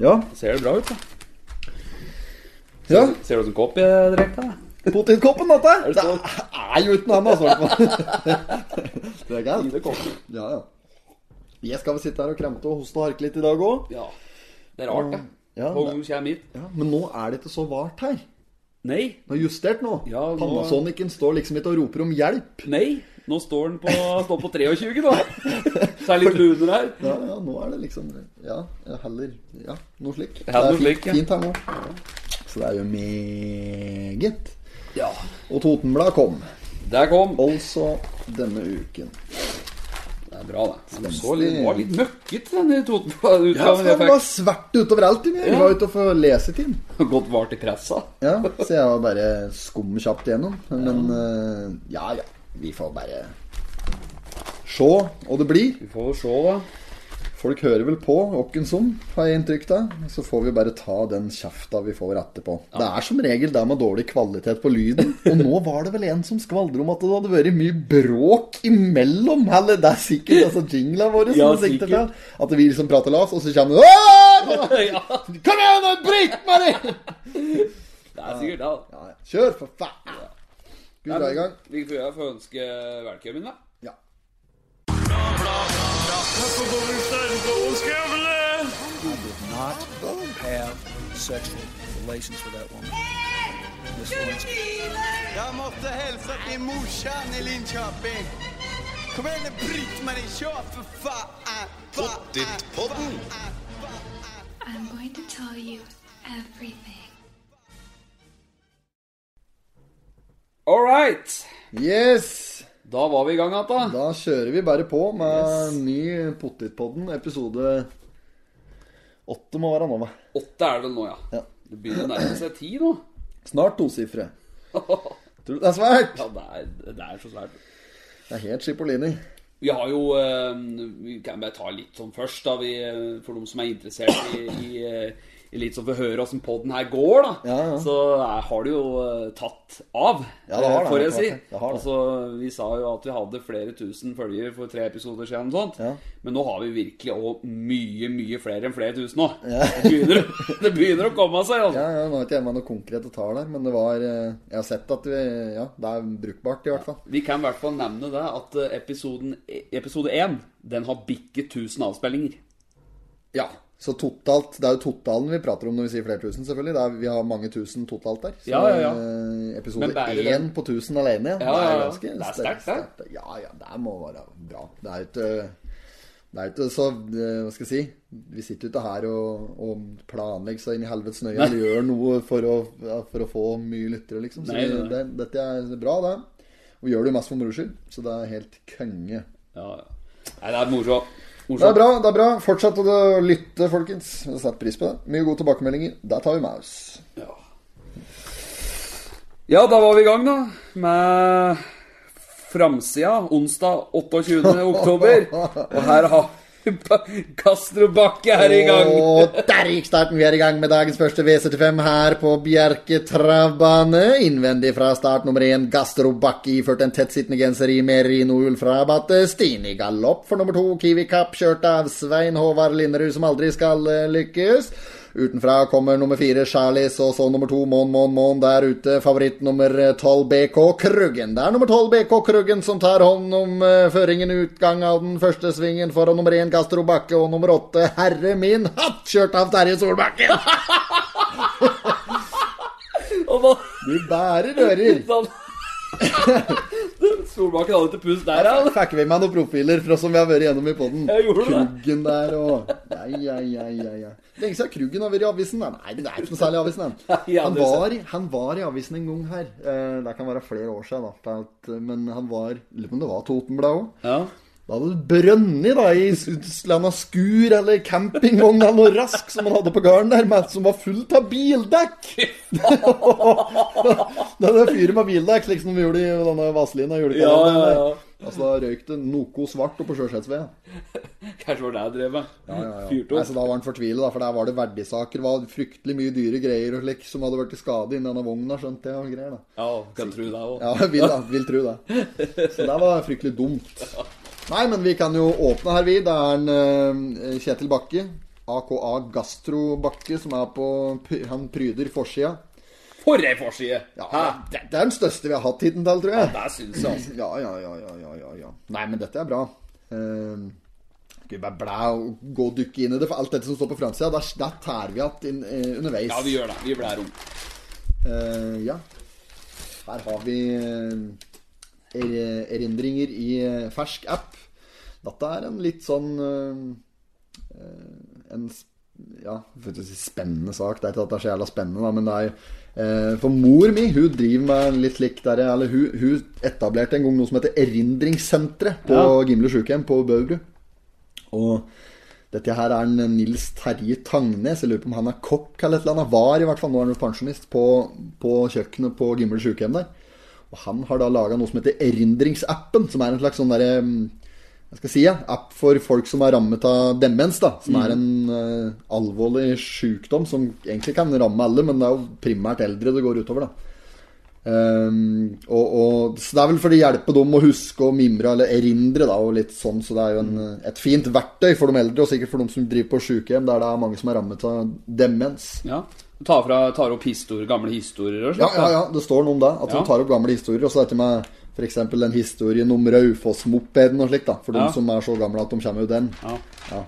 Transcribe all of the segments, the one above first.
Ja. Ser det bra ut, da? ja. Ser du åssen kopp jeg drikker? da? Potetkoppen, dette! Er det Det sånn? er jo uten noe annet, altså. Det er galt. Ja, ja. Jeg skal vel sitte her og kremte og hoste og harke litt i dag òg. Ja. Det er rart, det. Ja, det- ja, men nå er det ikke så vart her. Nei. Det er justert nå. Ja, nå- Panasonicen står liksom ikke og roper om hjelp. Nei. Nå står den på, står på 23 da. Så er det litt luner her. Ja, ja, nå er det liksom Ja, heller Ja, noe slik. Ja, det er fint, ja. fint her nå. Så det er jo meget. Ja. Og Totenbladet kom. Der kom. Altså denne uken. Det er bra, det. Den så litt, var litt møkkete, denne Totenbladet-utgaven. Ja, den det fikk. var svart utover alt i. Jeg var ute og få lesetid. Godt vart i pressa. Ja, så jeg var bare skum kjapt igjennom. Men eh, ja, ja. Vi får bare se hva det blir. Vi får se, da. Folk hører vel på åkken som, har jeg inntrykk av. Så får vi bare ta den kjefta vi får etterpå. Det er som regel det med dårlig kvalitet på lyden. Og nå var det vel en som skvaldra om at det hadde vært mye bråk imellom. Eller det er sikkert altså jingla våre som Ja, sikter til. At vi liksom prater lavt, og så kommer det Kom igjen, bryt meg ned! det er sikkert det. Ja, ja. Kjør, for faen! Vi drar i gang? Vi får få ønske velkommen, da. Ja. not have sexual relations with that woman. Miss Lewinsky. Jag måste hälsa till morsan i Linköping. Kom igjen, Britt-Marie, kör för fan! Pottitpodden! I'm going to tell you everything. All right. Yes! Da var vi i gang igjen, da. Da kjører vi bare på med ny Pottitpodden, episode åtte må være nå, hva? Åtte er det nå, ja. Ja. Det begynner å nærme seg ti nå. Snart tosifre. Tror du det er svært? Ja, det er, det er så svært. Det er helt Chipolini. Vi har jo eh, Vi kan bare ta litt sånn først, da. Vi, eh, for de som er interessert i, i, eh, i litt sånn å høre åssen poden her går, da. Ja, ja. Så er, har det jo eh, tatt av, Ja, det har eh, det, får jeg si. det. Har det. Altså, vi sa jo at vi hadde flere tusen følgere for tre episoder siden. og Sånt. Men nå har vi virkelig òg mye, mye flere enn flere tusen nå. Det, begynner, det begynner å komme seg. Altså. Ja, ja, Nå har ikke jeg med noe konkrete tall der, men det var eh, Jeg har sett at vi, ja, det er brukbart, i hvert fall. Vi kan i hvert fall nevne det at eh, episoden, episode 1 den har bikket 1000 avspillinger. Ja, Så totalt Det er jo totalen vi prater om når vi sier flere tusen, selvfølgelig. Det er, vi har mange tusen totalt der. Så Ja, ja, ja. eh, episode én på tusen alene, Ja, ja, ja. ganske Det er sterkt, sterkt. Ja, ja, det må være bra. Det er ikke det er ikke så eh, Hva skal jeg si Vi sitter ikke her og, og planlegger så inn i helvetes nøye eller gjør noe for å, for å få mye lyttere, liksom. Så Nei, nei. det, dette er bra, det. Og gjør det jo mest for moro skyld, så det er helt konge. Ja, ja. Nei, det er moro. Det er bra. det er bra Fortsett å lytte, folkens. Vi setter pris på det. Mye gode tilbakemeldinger. Der tar vi med oss. Ja. ja, da var vi i gang, da. Med framsida onsdag 28. oktober. Og her har vi Bakke er i gang. Og der gikk starten. Vi er i gang med dagens første V75 her på Bjerke travbane. Innvendig fra start nummer én, Gastro Bakke iført en tettsittende genser i merinoull fra Battestin. I galopp for nummer to, Kiwi Cup, kjørt av Svein Håvard Linderud, som aldri skal eh, lykkes. Utenfra kommer nummer fire Charlies, og så nummer to Mon Mon Mon der ute. Favoritt nummer tolv BK Kruggen. Det er nummer tolv BK Kruggen som tar hånd om uh, føringen utgang av den første svingen foran nummer én Gastro Bakke og nummer åtte Herre min hatt, kjørt av Terje Solbakken. Du bærer ører. Solbakken hadde ikke pust der, han. Fikk vi med noen profiler fra som vi har vært gjennom i poden. Kruggen der og ja, ja, ja, ja, ja. Lenge siden Kruggen har vært i avisen. Nei, det er ikke noe særlig i avisen. Han. Var, han var i avisen en gang her. Eh, Det kan være flere år siden. Da, men han var Lurer på om det var Totenbladet òg. Da hadde du brønnet da, i Slanda skur eller campingvogn eller noe rask som han hadde på gården der, med, som var fullt av bildekk. det er fyret med bildekk, liksom vi gjorde i denne Vazelina. Ja, ja, ja. Altså, da røyk det noe svart oppå Sjøsetsved. Kanskje var det jeg drev med. Ja, ja, ja. Nei, så da var han fortvila, for der var det verdisaker. Det var fryktelig mye dyre greier og slik som hadde vært til skade inni denne vogna, skjønte jeg. og greier da. Ja, kan tro det òg. Ja, vil, vil tro det. Så det var fryktelig dumt. Nei, men vi kan jo åpne her, vi. Det er en, uh, Kjetil Bakke. AKA Gastrobakke, som er på Han pryder forsida. For ei forside! Ja, det, det er den største vi har hatt hittil, tror jeg. Det syns jeg, altså. Ja, ja, ja, ja, ja, ja, ja. Nei, men dette er bra. Uh, skal vi bare blæ og gå og dukke inn i det, for alt dette som står på framsida, der, der tærer vi igjen uh, underveis. Ja, vi gjør det. Vi blir rom. Uh, ja. Her har vi eh, er, erindringer i eh, fersk app. Dette er en litt sånn eh, eh, En ja, si spennende sak. Det er ikke at det er så jævla spennende, da, men det er For mor mi hun driver med litt slik der Eller hun, hun etablerte en gang noe som heter Erindringssenteret på Ja. Gimle sykehjem på Bøvru. Og dette her er en Nils Terje Tangnes. Jeg lurer på om han er kokk eller et eller annet. Var i hvert fall, nå er han jo pensjonist, på, på kjøkkenet på Gimle sykehjem der. Og han har da laga noe som heter Erindringsappen, som er en slags sånn derre hva skal jeg si, ja, app for folk som er rammet av demens, da. Som er en uh, alvorlig sykdom som egentlig kan ramme alle, men det er jo primært eldre det går utover, da. Um, og, og, så det er vel for å hjelpe dem å huske og mimre eller erindre, da, og litt sånn. Så det er jo en, et fint verktøy for de eldre, og sikkert for de som driver på sykehjem der det er mange som er rammet av demens. Ja. Tar, fra, tar opp histor, gamle historier og Ja, ja, ja, det står noe om det. At Ja. hun tar opp gamle historier. Og så dette med f.eks. den historien om Raufoss-mopeden og slikt, da. For Ja. de som er så gamle at de kommer jo den. Ja. Ja.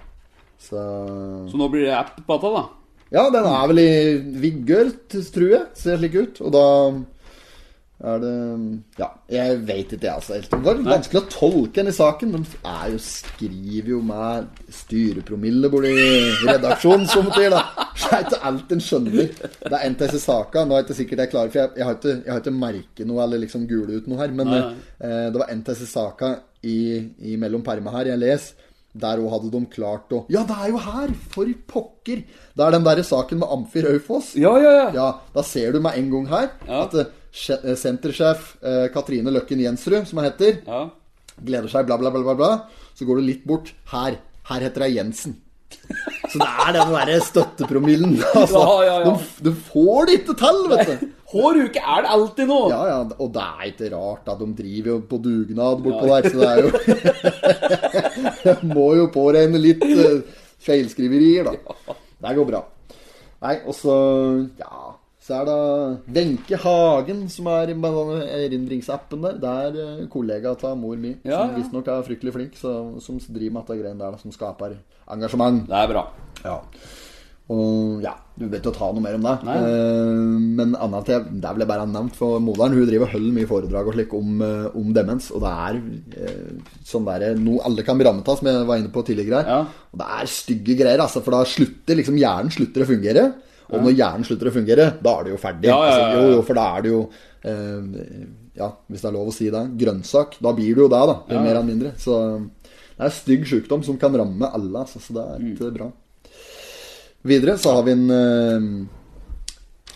Så Så nå blir det app på dette, da? Ja, den er vel i vigør, tror jeg. Ser slik ut. Og da er det Ja, jeg vet ikke, jeg, altså. Det var vanskelig å tolke den i saken. De er jo, skriver jo med styrepromille borti redaksjonen, som sier, da. Så det er ikke alt en skjønner. Det er disse saka. Nå er ikke sikkert jeg er klar, for jeg, jeg har ikke, jeg har ikke merket noe eller liksom gule ut noe her. Men eh, det var en saka i, i mellom perma her jeg les. Der òg hadde de klart å Ja, det er jo her! For pokker! Det er den derre saken med Amfi Raufoss. Ja, ja, ja. Ja, da ser du med en gang her at eh, sentersjef eh, Katrine Løkken Jensrud, som hun heter, ja. gleder seg, bla, bla, bla, bla, bla. Så går du litt bort. Her. Her heter hun Jensen. Så det er den derre støttepromillen. Altså, Ja, ja, ja. De, de får det ikke til, vet du. Hver uke er det alltid noe! Ja, ja, og det er ikke rart at de driver jo på dugnad bortpå der, så det er jo Må jo påregne litt uh, feilskriverier, da. Det går bra. Nei, og så Ja, så er det Wenche Hagen som er i erindringsappen der. Det er eh, kollega av mor mi, Ja, som ja. visstnok er fryktelig flink, så, som driver med dette greiene der, som skaper engasjement. Det er bra. Ja. Og ja, du vet jo ta noe mer om det. Eh, men annet til, det ble bare nevnt, for moderen hun driver holder mye foredrag og slik om, eh, om demens. Og det er eh, sånn der, noe alle kan bli rammet av, som jeg var inne på tidligere. Ja. Og det er stygge greier, altså, for da slutter liksom hjernen slutter å fungere. Og når hjernen slutter å fungere, da er det jo ferdig. Altså, jo, jo, for da er det jo eh, Ja, hvis det er lov å si det. Grønnsak. Da blir det jo det, da. Ja. Mer eller mindre. Så det er stygg sykdom som kan ramme alle, så, så det er Mm. ikke bra. Videre så har vi en eh,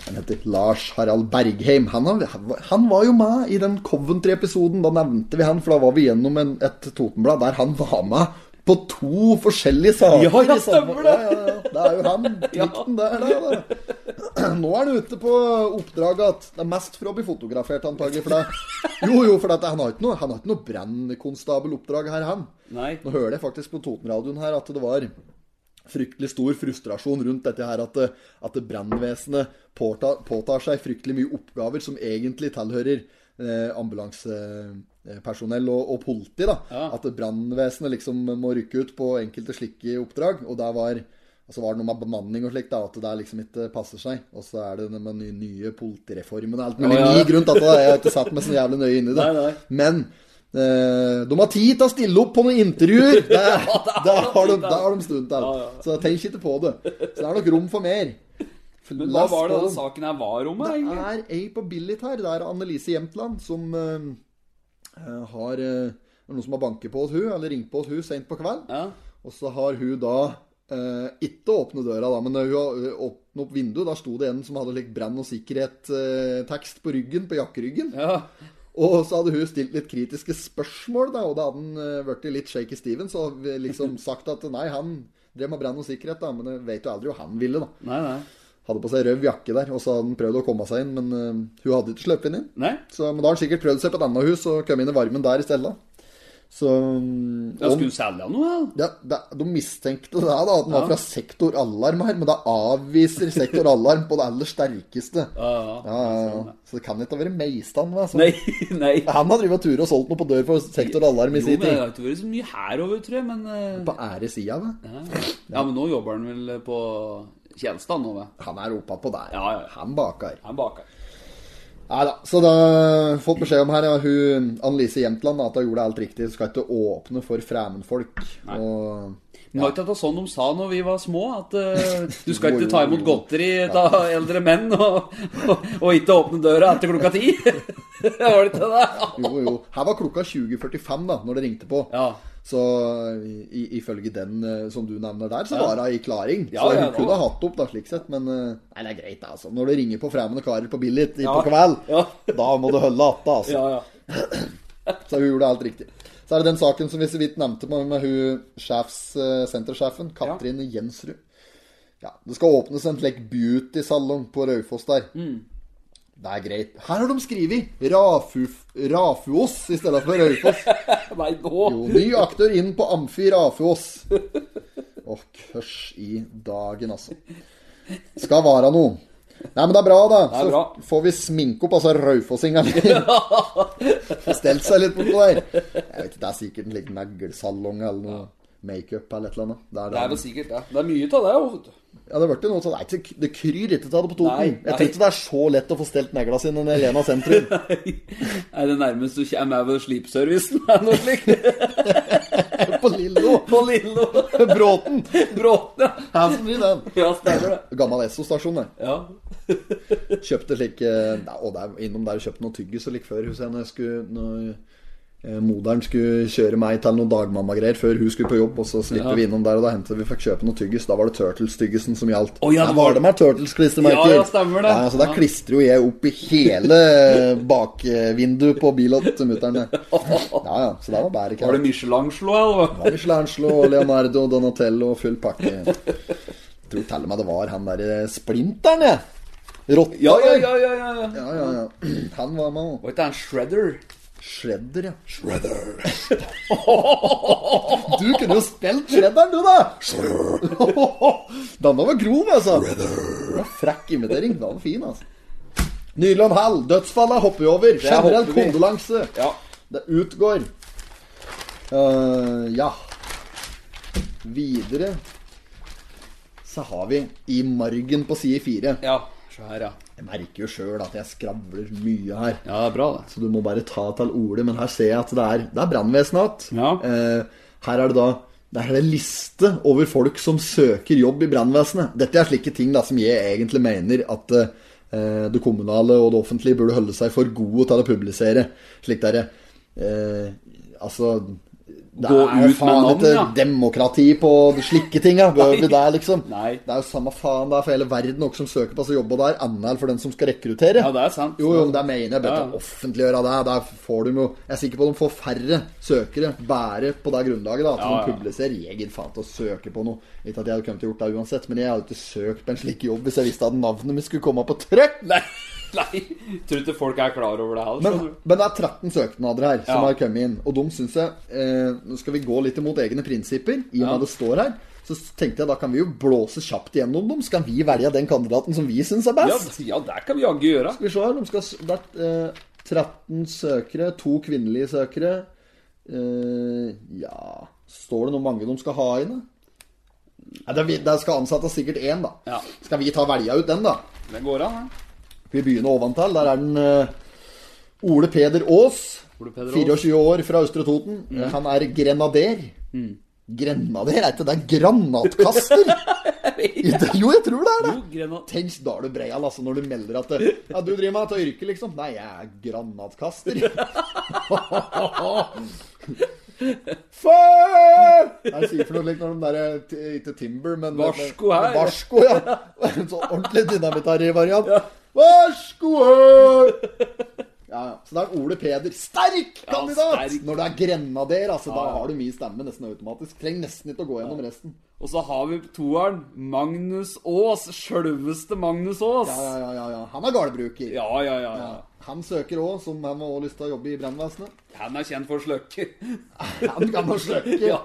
Han heter Lars Harald Bergheim. Han, har, han var jo med i den Coventry-episoden. Da nevnte vi han, for da var vi gjennom en, et Totenblad der han var med på to forskjellige saker. Ja, samme- stemmer det. Ja, ja, ja. Det er jo han. Plikten der, da, da. Nå er han ute på oppdrag at det er mest for å bli fotografert, antagelig. For det. Jo, jo, for det, han har ikke noe, han har ikke noe brannkonstabeloppdrag her, han. Nei. Nå hører jeg faktisk på Totenradioen her at det var fryktelig stor frustrasjon rundt dette her at, det- at det brannvesenet påtar, påtar seg fryktelig mye oppgaver som egentlig tilhører eh, ambulansepersonell og, og politi. da. Ja. At det brannvesenet liksom må rykke ut på enkelte slike oppdrag. Og der var Altså var det noe med bemanning og slikt, da, at det der liksom ikke passer seg. Og så er det den med nye, nye politireformen og alt mulig. Ja, ja. Grunn til at jeg har ikke satt meg så jævlig nøye inn i det. Nei, nei. Men eh, de har tid til å stille opp på noen intervjuer! Der, har, de, der har de stund til. Ja, ja. Så tenk ikke på det. Så det er nok rom for mer. Men hva var det denne saken her var om, Det er ei på Billit her. Det er Annelise Jämtland som eh, eh, har eh, Noen som har banket på hos hun, eller ringt på hos hun sent på kveld. Ja. Og så har hun da eh, ikke åpnet døra, da, men hun har eh, åpnet opp vinduet. Da sto det en som hadde litt brann- og sikkerhet-tekst på ryggen, på jakkeryggen. ja. Og så hadde hun stilt litt kritiske spørsmål, da, og da hadde han blitt litt shaky Steven. Så liksom sagt at nei, han drev med brann og sikkerhet, da, men jeg vet jo aldri hva han ville, da. Nei, nei. Hadde på seg rød jakke der, og så hadde han prøvd å komme seg inn, men uh, hun hadde ikke sluppet inn. Nei? Så, men da har han sikkert prøvd seg på et annet hus og kommet inn i varmen der i stedet. Så Ja, skulle selge noe? ja, det, De mistenkte det, da, at den var fra Sektor Alarm her, men det avviser Sektor Alarm på det aller sterkeste. Ja, ja. Ja, ja, ja. Så det kan ikke ha vært Meistan. hva, Nei, nei. Han har drevet tur og solgt noe på dør for Sektor Alarm i Jo, men det har ikke vært så mye herover, tror jeg, men eh, På æresida, da. Ja, men nå jobber han vel på Kjelstad nå, Han er oppe på der. Ja, ja, ja. Han baker. Han baker. Nei da. Så da fått beskjed om her, ja, hun Annelise Jämtland, at hun gjorde alt riktig. Skal ikke åpne for fremmedfolk. Og Men var ikke det sånn de sa når vi var små? At uh, du skal ikke ta imot godteri av eldre menn, og, og, og ikke åpne døra etter klokka ti? var det ikke det? Jo, jo. Her var klokka 20.45 da, når det ringte på. Ja. Så i, ifølge den eh, som du nevner der, så var hun i klaring. Så hun kunne ha hatt opp, da, slik sett. Men eh, nei, det er greit, altså. Når det ringer på fremmede karer på Billit på kveld, da må du holde atta, altså. Ja, ja. Så hun gjorde alt riktig. Så er det den saken som vi så vidt nevnte med, med hun sjefs, eh, sentersjefen, Katrin Jensrud. Ja, det skal åpnes en slik beauty-salong på Raufoss der. Mm. Det er greit. Her har de skrevet Rafu, Rafuås i stedet for Raufoss. Nei, nå! Jo, ny aktør inn på Amfi Rafuos. Åh, kørs i dagen, altså. Skal være noe. Nei, men det er bra, da. er Så bra. får vi sminke opp altså Raufossingene. Stelt seg litt bortpå der. Jeg vet ikke, Det er sikkert en liten neglesalong eller noe makeup eller et eller annet. Det er, Det er vel sikkert det. Det er mye av det, du. Ja, det, ble noe, sånn- er det kryr ikke av det på Toten. Nei, Jeg nei. tror ikke det er så lett å få stelt negla sine enn Elena Lena sentrum. Er det nærmest du kommer er vel slipservicen? Er det noe slikt? på Lillo. På Lillo. Bråten. Bråten, ja. Hansen i den. Ja, stemmer det. Gammel Esso-stasjon, det. Ja. Kjøpte slik eh, Og der, innom der kjøpte noe tyggis og lik før husker jeg, når jeg skulle når Moderen skulle kjøre meg til noen dagmamma-greier før hun skulle på jobb, og så slipper Ja. vi innom der, og da hentet vi fikk kjøpe noe tyggis. Da var det Turtles-tyggisen som gjaldt. Oh, ja, Der det var var- det med Turtles-klistremerker. Ja, ja, stemmer det. Ja, så Ja. klistrer jo jeg opp i hele bakvinduet på bilen til mutter'n. Ja, ja, så det var bare Var det Michelangelo, eller? hva? Michelangelo, Leonardo, Donatello, full pakke. Jeg tror til og med det var han derre splinteren, jeg. Rotta. Ja, ja, der. ja, ja, ja, ja. Ja, ja, ja. Han var med òg. Var ikke han Shredder? Shredder, ja. Shredder. du kunne jo spilt Shredderen, du, da! Denne var grov, altså. Var Frekk imitering. Den var fin, altså. Nyland Hall. Dødsfallet hopper vi over. Generell kondolanse. Ja. Det utgår. Uh, ja. Videre så har vi i margen på side fire. Ja. Se her, ja. Jeg merker jo sjøl at jeg skravler mye her. Ja, det er bra, det. Så du må bare ta til orde. Men her ser jeg at det er, det er brannvesenet igjen. Ja. Eh, her er det da det er en liste over folk som søker jobb i brannvesenet. Dette er slike ting da som jeg egentlig mener at eh, det kommunale og det offentlige burde holde seg for gode til å publisere. Slik det er eh, Altså det Gå er ut med faen litt ikke ja. demokrati på de slike tinga. Bør vi der, liksom? Nei. Det er jo samme faen det er for hele verden noen som søker på seg jobb, og det er annet for den som skal rekruttere. Ja, det er sant. Jo, jo, men det mener jeg. Bør Ja. offentliggjøre det. Der får de jo Jeg er sikker på at de får færre søkere bare på det grunnlaget. da At ja. de publiserer. Jeg gidder faen til å søke på noe. Ikke at jeg hadde kommet til å gjort det uansett, men jeg hadde ikke søkt på en slik jobb hvis jeg visste at navnet mitt skulle komme på trøkk. Nei, nei. Tror ikke folk er klar over det heller. Men, men det er 13 søknader her som Ja. har kommet inn. Og de syns jeg eh, Nå skal vi gå litt imot egne prinsipper, i og med Ja. det står her. Så tenkte jeg da kan vi jo blåse kjapt gjennom dem. Så kan vi velge den kandidaten som vi syns er best. ja, det kan vi jaggu gjøre. Skal vi se her, de skal, det er eh, 13 søkere, to kvinnelige søkere. Eh, ja Står det noe mange de skal ha inn? Ja, det, det skal ansettes sikkert én, da. Ja. Skal vi ta velge ut den, da? Det går an, det. Vi begynne oventil? Der er den eh, Ole Peder Aas. Ole Peder Aas. Mm. 24 år fra Østre Toten. Mm. Han er grenader. Grenader? Er ikke det granatkaster? jo, jeg tror det er det. Jo. Tenk da er du breial, altså, når du melder at Ja, du driver med dette yrket, liksom. Nei, jeg er granatkaster. Før! Jeg sier for noe likt når de der t- Ikke Timber, men Varsko her. Varsko, ja. En sånn ordentlig dynamitt-variant. god! Ja, ja. Så da er Ole Peder. Sterk kandidat! sterk. Når du er grenader, altså, Ja, da har du mye stemme nesten automatisk. Trenger nesten ikke å gå gjennom resten. Og så har vi toeren. Magnus Aas. Sjølveste Magnus Aas. Ja, ja, ja, ja, ja. Han er gardbruker. Ja, ja, ja. ja. Han søker òg, som han har også lyst til å jobbe i brannvesenet. Han er kjent for sløkker. Han kan ha sløkker. ja.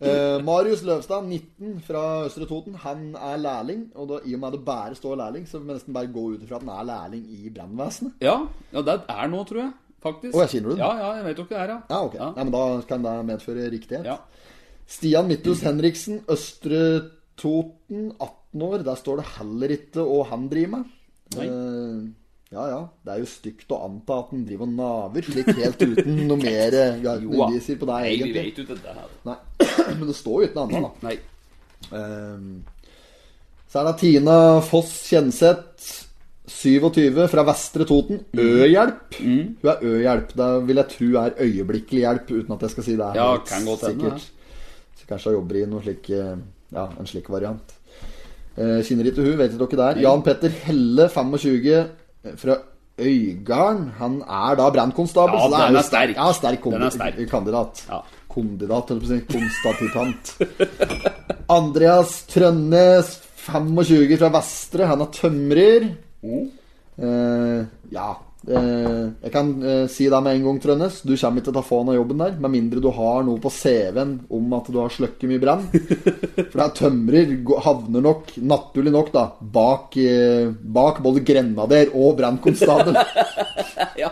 Eh, Marius Løvstad, 19, fra Østre Toten. Han er lærling. Og da, i og med at det bare står lærling, så vil vi nesten bare gå ut ifra at han er lærling i brannvesenet. ja. Ja, det er nå, tror jeg. Faktisk. Å, jeg kjenner du det? Ja, ja, jeg vet jo ikke det er, ja. Ja, ok. Ja. Nei, men da kan det medføre riktighet. Ja. Stian Midthus Henriksen, Østre Toten, 18 år. Der står det heller ikke hva han driver med. Nei. Eh, ja, ja. Det er jo stygt å anta at han driver og naver, slik helt uten noe mer ja, Jo på deg, Nei, vi vet jo det her. Nei. Men det står jo ikke noe annet, da. Nei. Um, så er det Tina Foss Kjenseth, 27, fra Vestre Toten. Ø-hjelp. Mm. Hun er Ø-hjelp. Det vil jeg tro er øyeblikkelig hjelp, uten at jeg skal si det. er Ja, kan kan godt den, ja. Så kanskje hun jobber i slik, eh, ja, en slik variant. Eh, Kjenner ikke hun, vet ikke dere der. Jan Petter Helle, 25, eh, fra Øygarden. Han er da brannkonstabel. Ja, den er sterk. Ja, sterk, Den er sterk. kandidat. Ja. På å si. Konstatitant. Andreas Trønnes, 25 fra Vestre. Han er tømrer. Eh, ja. Eh, jeg kan eh, si det med en gang, Trønnes. Du kommer ikke til å få noe av jobben der. Med mindre du har noe på CV-en om at du har sløkket mye brann. For det er tømrer havner nok, naturlig nok, da bak, eh, bak både grenader og brannkonstabel. Ja.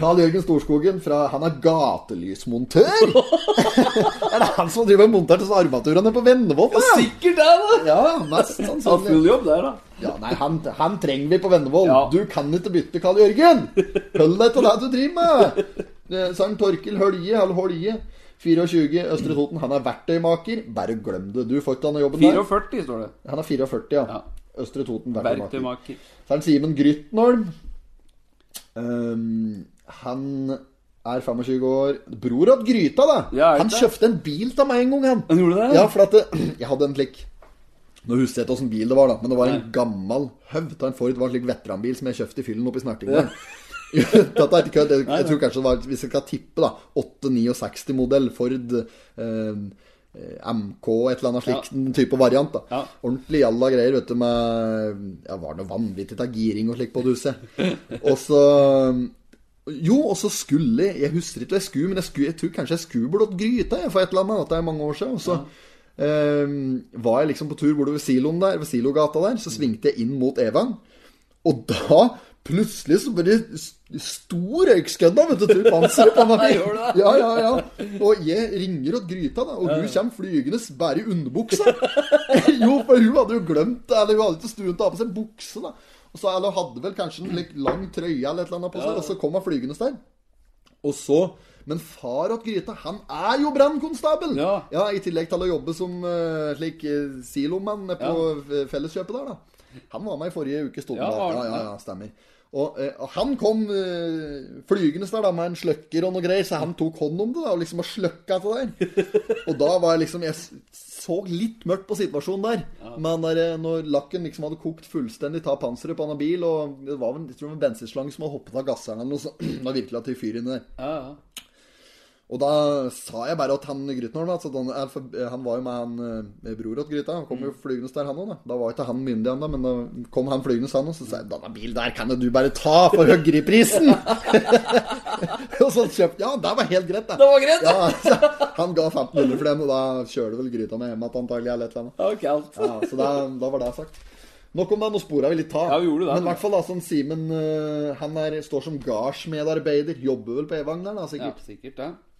Carl Jørgen Storskogen fra Han er gatelysmontør! er det han som driver monterer disse armaturene på Vennevoll? Ja, Sikkert det, da! Ja, mest sannsynlig. Han full jobb der, da. Ja, nei, han, han trenger vi på Vennevoll. Ja. Du kan ikke bytte, Karl Jørgen! Hold deg til det du driver med! Sankt er Torkil Hølje, eller Holje, 24, Østre Toten. Han er verktøymaker. Bare glem det. Du får ikke av jobben der. 44, står det. Han er 44, ja. Ja. Østre Toten, verktøymaker. Verktøymaker. Så er det Simen Grytnholm. Ehm, han er 25 år. Bror av Gryta, da. Ja, han kjøpte en bil til meg en gang, han. Han gjorde det? Ja, for at det, jeg hadde en slik Nå husker jeg ikke åssen bil det var, da, men det var en Nei. gammel høvd av en Ford. Det var en slik veteranbil som jeg kjøpte i fyllen oppe i Snertingdalen. Dette er ikke kødd. Jeg, jeg tror kanskje det var, hvis jeg skal tippe, da 869-modell Ford eh, MK, et eller annet slik type variant. da Ja. Ordentlig jalla greier, vet du, med Ja, var det noe vanvittig av giring og slik på det huset. Og så Jo, og så skulle jeg husker ikke hva jeg skulle, men jeg, skulle, jeg tror kanskje jeg skulle blått Gryta jeg, for et eller annet. det er mange år siden. Og så eh, var jeg liksom på tur bortover siloen der, ved silogata der. Så svingte jeg inn mot Evang. Og da plutselig så bare det stor røykskødda, vet du, til panseret på meg. Ja, ja, ja. Og jeg ringer åt Gryta, da, og hun kommer flygende bare i underbuksa. jo, for hun hadde jo glemt Eller hun hadde ikke stuen til å ha på seg bukse, da. Og så, eller hadde vel kanskje en lang trøye eller et eller annet på seg, og så kom hun flygende der. Og så Men far åt Gryta, han er jo brannkonstabel! Ja. ja. I tillegg til å jobbe som uh, slik eh, silomann på ja. Felleskjøpet der, da. Han var med i forrige uke, sto Ja, ja, ja. ja, stemmer. Og, eh, og han kom uh, flygende der da med en sløkker og noe greier, så han tok hånd om det da, og liksom og sløkka det der. Og da var jeg liksom Jeg så litt mørkt på situasjonen der. Men der, eh, når lakken liksom hadde kokt fullstendig av panseret på en bil, og det var vel jeg tror det var en bensinslange som hadde hoppet av gasseren eller noe sånt, da virkelig at de fyr inni der. Ja, ja. Og da sa jeg bare at han Grytnholm altså, han, er han var jo med han eh, bror til Gryta. Han kom jo flygende der, han òg. Da. da var ikke han myndig ennå, men da kom han flygende han òg. Så sa jeg 'Denne bilen der kan du bare ta for høyere i prisen'. og så kjøpte Ja, det var helt greit, det. Det var greit. Ja, så han ga 1500 for den, og da kjører vel Gryta meg hjem igjen antagelig. Eller et eller annet. Ja, kaldt. Ja, så da, da var det sagt. Nok om det, nå spora vi litt av. Ja, vi gjorde det. Men i hvert fall da, sånn Simen eh, Han er, står som gardsmedarbeider. Jobber vel på Evang der, da, sikkert? Ja, sikkert. Eh,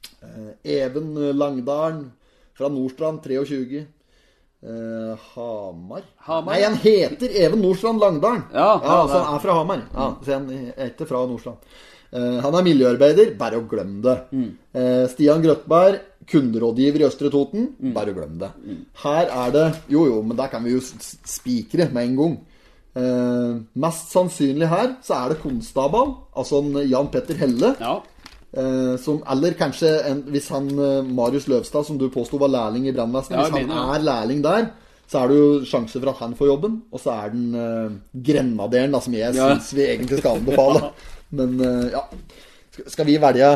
Even Langdalen fra Nordstrand, 23. Eh, Hamar. Hamar, Nei, han heter Even Nordstrand Langdalen. Ja, ja, altså det. han er fra Hamar. Ja, så han er ikke fra Nordstrand. Eh, han er miljøarbeider. Bare å glemme det. Mm. Eh, Stian Grøtberg, kunderådgiver i Østre Toten. Mm. Bare glemme det. Her er det Jo, jo, men der kan vi jo spikre med en gang. Eh, mest sannsynlig her så er det konstabel, altså Jan Petter Helle. Ja. Eh, som, eller kanskje en, hvis han eh, Marius Løvstad, som du påsto var lærling i brannvesenet, Ja, hvis han mener er lærling der, så er det jo sjanse for at han får jobben. Og så er den uh, grenaderen, da, som jeg Ja. syns vi egentlig skal anbefale. Men eh, ja. Skal- Skal vi velge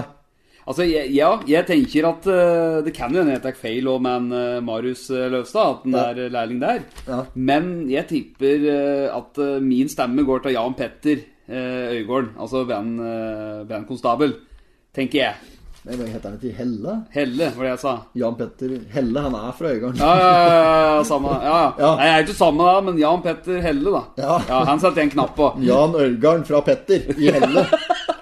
Altså, ja, jeg tenker at uh, det kan jo hende jeg tar feil òg med eh, Marius eh, Løvstad, at han er eh, lærling der. Ja. Men jeg tipper uh, at eh, min stemme går til Jan Petter uh, Øygården, altså eh, brannkonstabel, tenker jeg. Nei, men heter han ikke Helle? Helle, var det jeg sa. Jan Petter Helle, han er fra Øygarden. Ja, ja, ja, ja, samme. Ja, ja. Ja. Nei, jeg er ikke samme da, men Jan Petter Helle, da. Ja. Han satte en knapp på. Jan Øygarden fra Petter i Helle.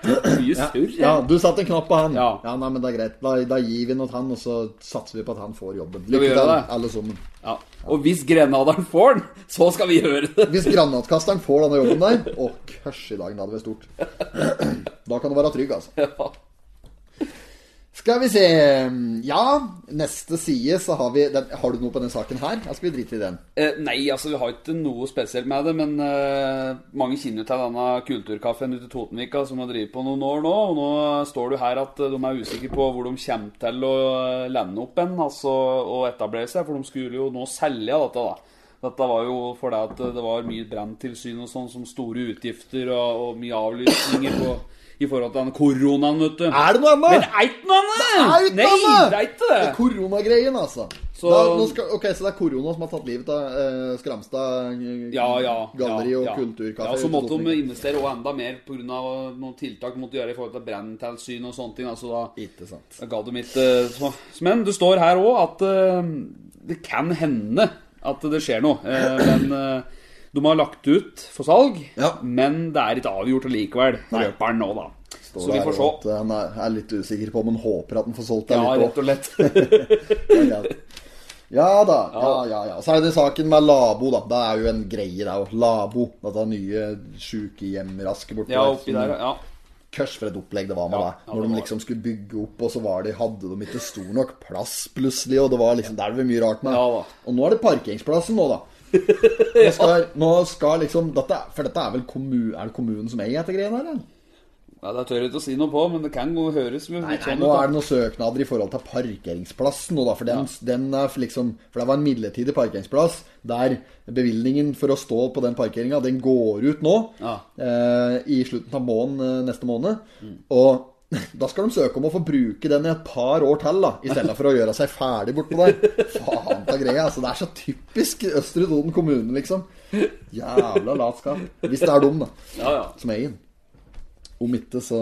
Mye surr. Ja, du satte en knapp på han. Ja. nei, men det er greit. Da, da gir vi noe til han, og så satser vi på at han får jobben. Lykke til, alle sammen. Ja. Og hvis grenaderen får den, så skal vi gjøre det. Hvis granatkasteren får denne jobben der Å, kørs i dag, det hadde vært stort. Da kan du være trygg, altså. Ja. Skal vi se Ja, neste side så har vi den, Har du noe på den saken her? Eller skal vi drite i den? Eh, nei, altså vi har ikke noe spesielt med det, men eh, mange kjenner til denne kulturkaffen ute i Totenvika som har drevet på noen år nå. Og nå står jo her at de er usikre på hvor de kommer til å eh, lande opp en, altså og etablere seg, for de skulle jo nå selge dette, da. Dette var jo fordi at det var mye branntilsyn og sånn, som store utgifter og, og mye avlysninger på, i forhold til den koronaen, vet du. Er det noe annet? Men er ikke noe annet! Det er ikke noe annet! Nei, det er ikke Det koronagreien, altså. Så- da, skal, ok, Så det er korona som har tatt livet av eh, Skramstad eh, Ja, ja. galleri ja, og ja. kulturkafé? Ja, så måtte de investere også enda mer pga. noen tiltak de måtte gjøre i forhold til branntilsyn og sånne ting. Altså da, Ikke sant. da ga de ikke så. Men det står her òg at uh, det kan hende at det skjer noe. Uh, men eh, de har lagt ut for salg, Ja. men det er ikke avgjort allikevel. Løperen nå, da. Så vi får se. at Han er, litt usikker på han håper at han får solgt det Ja, litt rett og lett. Ja da. Ja, ja, ja. Så er det saken med Labo, da. Det er jo en greie, det òg. Labo. Dette nye sjukehjemrasket borti Ja, oppi der, ja. Kørs for et opplegg det var med Ja, det. Når de liksom skulle bygge opp, og så var de, hadde de ikke stor nok plass plutselig, og det var liksom Der er det mye rart med. Ja da. Og nå er det parkeringsplassen nå, da. Nå skal, nå skal liksom dette, For dette er vel kommun, er det kommunen som eier dette greiene her, eller? ja. Det tør jeg ikke å si noe på, men det kan jo høres Nei, nei, nå er det noen søknader i forhold til parkeringsplassen da. For den, den er liksom For det var en midlertidig parkeringsplass der bevilgningen for å stå på den parkeringa, den går ut nå. Ja. Eh, I slutten av måneden eh, neste måned. Og da skal de søke om å få bruke den i et par år til, da. I stedet for å gjøre seg ferdig bortpå der. Faen ta greia. Altså, det er så typisk Østre Toten kommune, liksom. Jævla latskap. Hvis det er dum, da. Ja, ja. Som den. Om ikke, så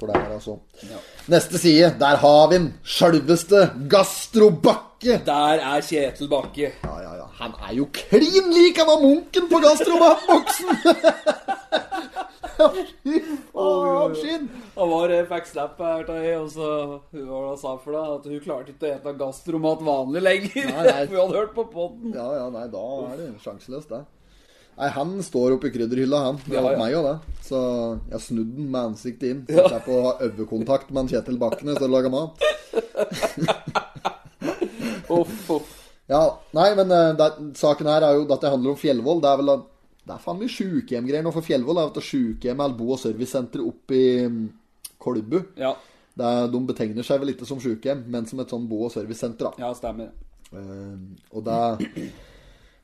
får det være så. Neste side, der har vi den. Sjølveste Gastrobakke. Der er Kjetil Bakke. Ja, ja, ja. Han er jo klin lik han var munken på gastroboksen! Fy faen, skinn! Han var eh, fikk slapp her av ei, og så hun var da sa for deg at hun klarte ikke å ete gastromat vanlig lenger. Nei, nei. For hun hadde hørt på podden. Ja, ja, nei, da er det sjanseløst, det. Nei, han står oppi krydderhylla, han. Det Ja, ja. meg òg, det. Så jeg snudde den med ansiktet inn. Så jeg på å ha øvekontakt med han Kjetil Bakkene når jeg lager mat. Uff, uff. Ja, nei, men eh, det, saken her er jo at det handler om Fjellvoll. Det er vel at- Det er faen meg sjukehjemgreier nå for Fjellvoll. Er vet sjukehjem eller bo- og servicesenter oppe i mm, Kolbu. Ja, Det er, de betegner seg vel ikke som sjukehjem, men som et sånn bo- og servicesenter. da. ja, stemmer. Uh, og det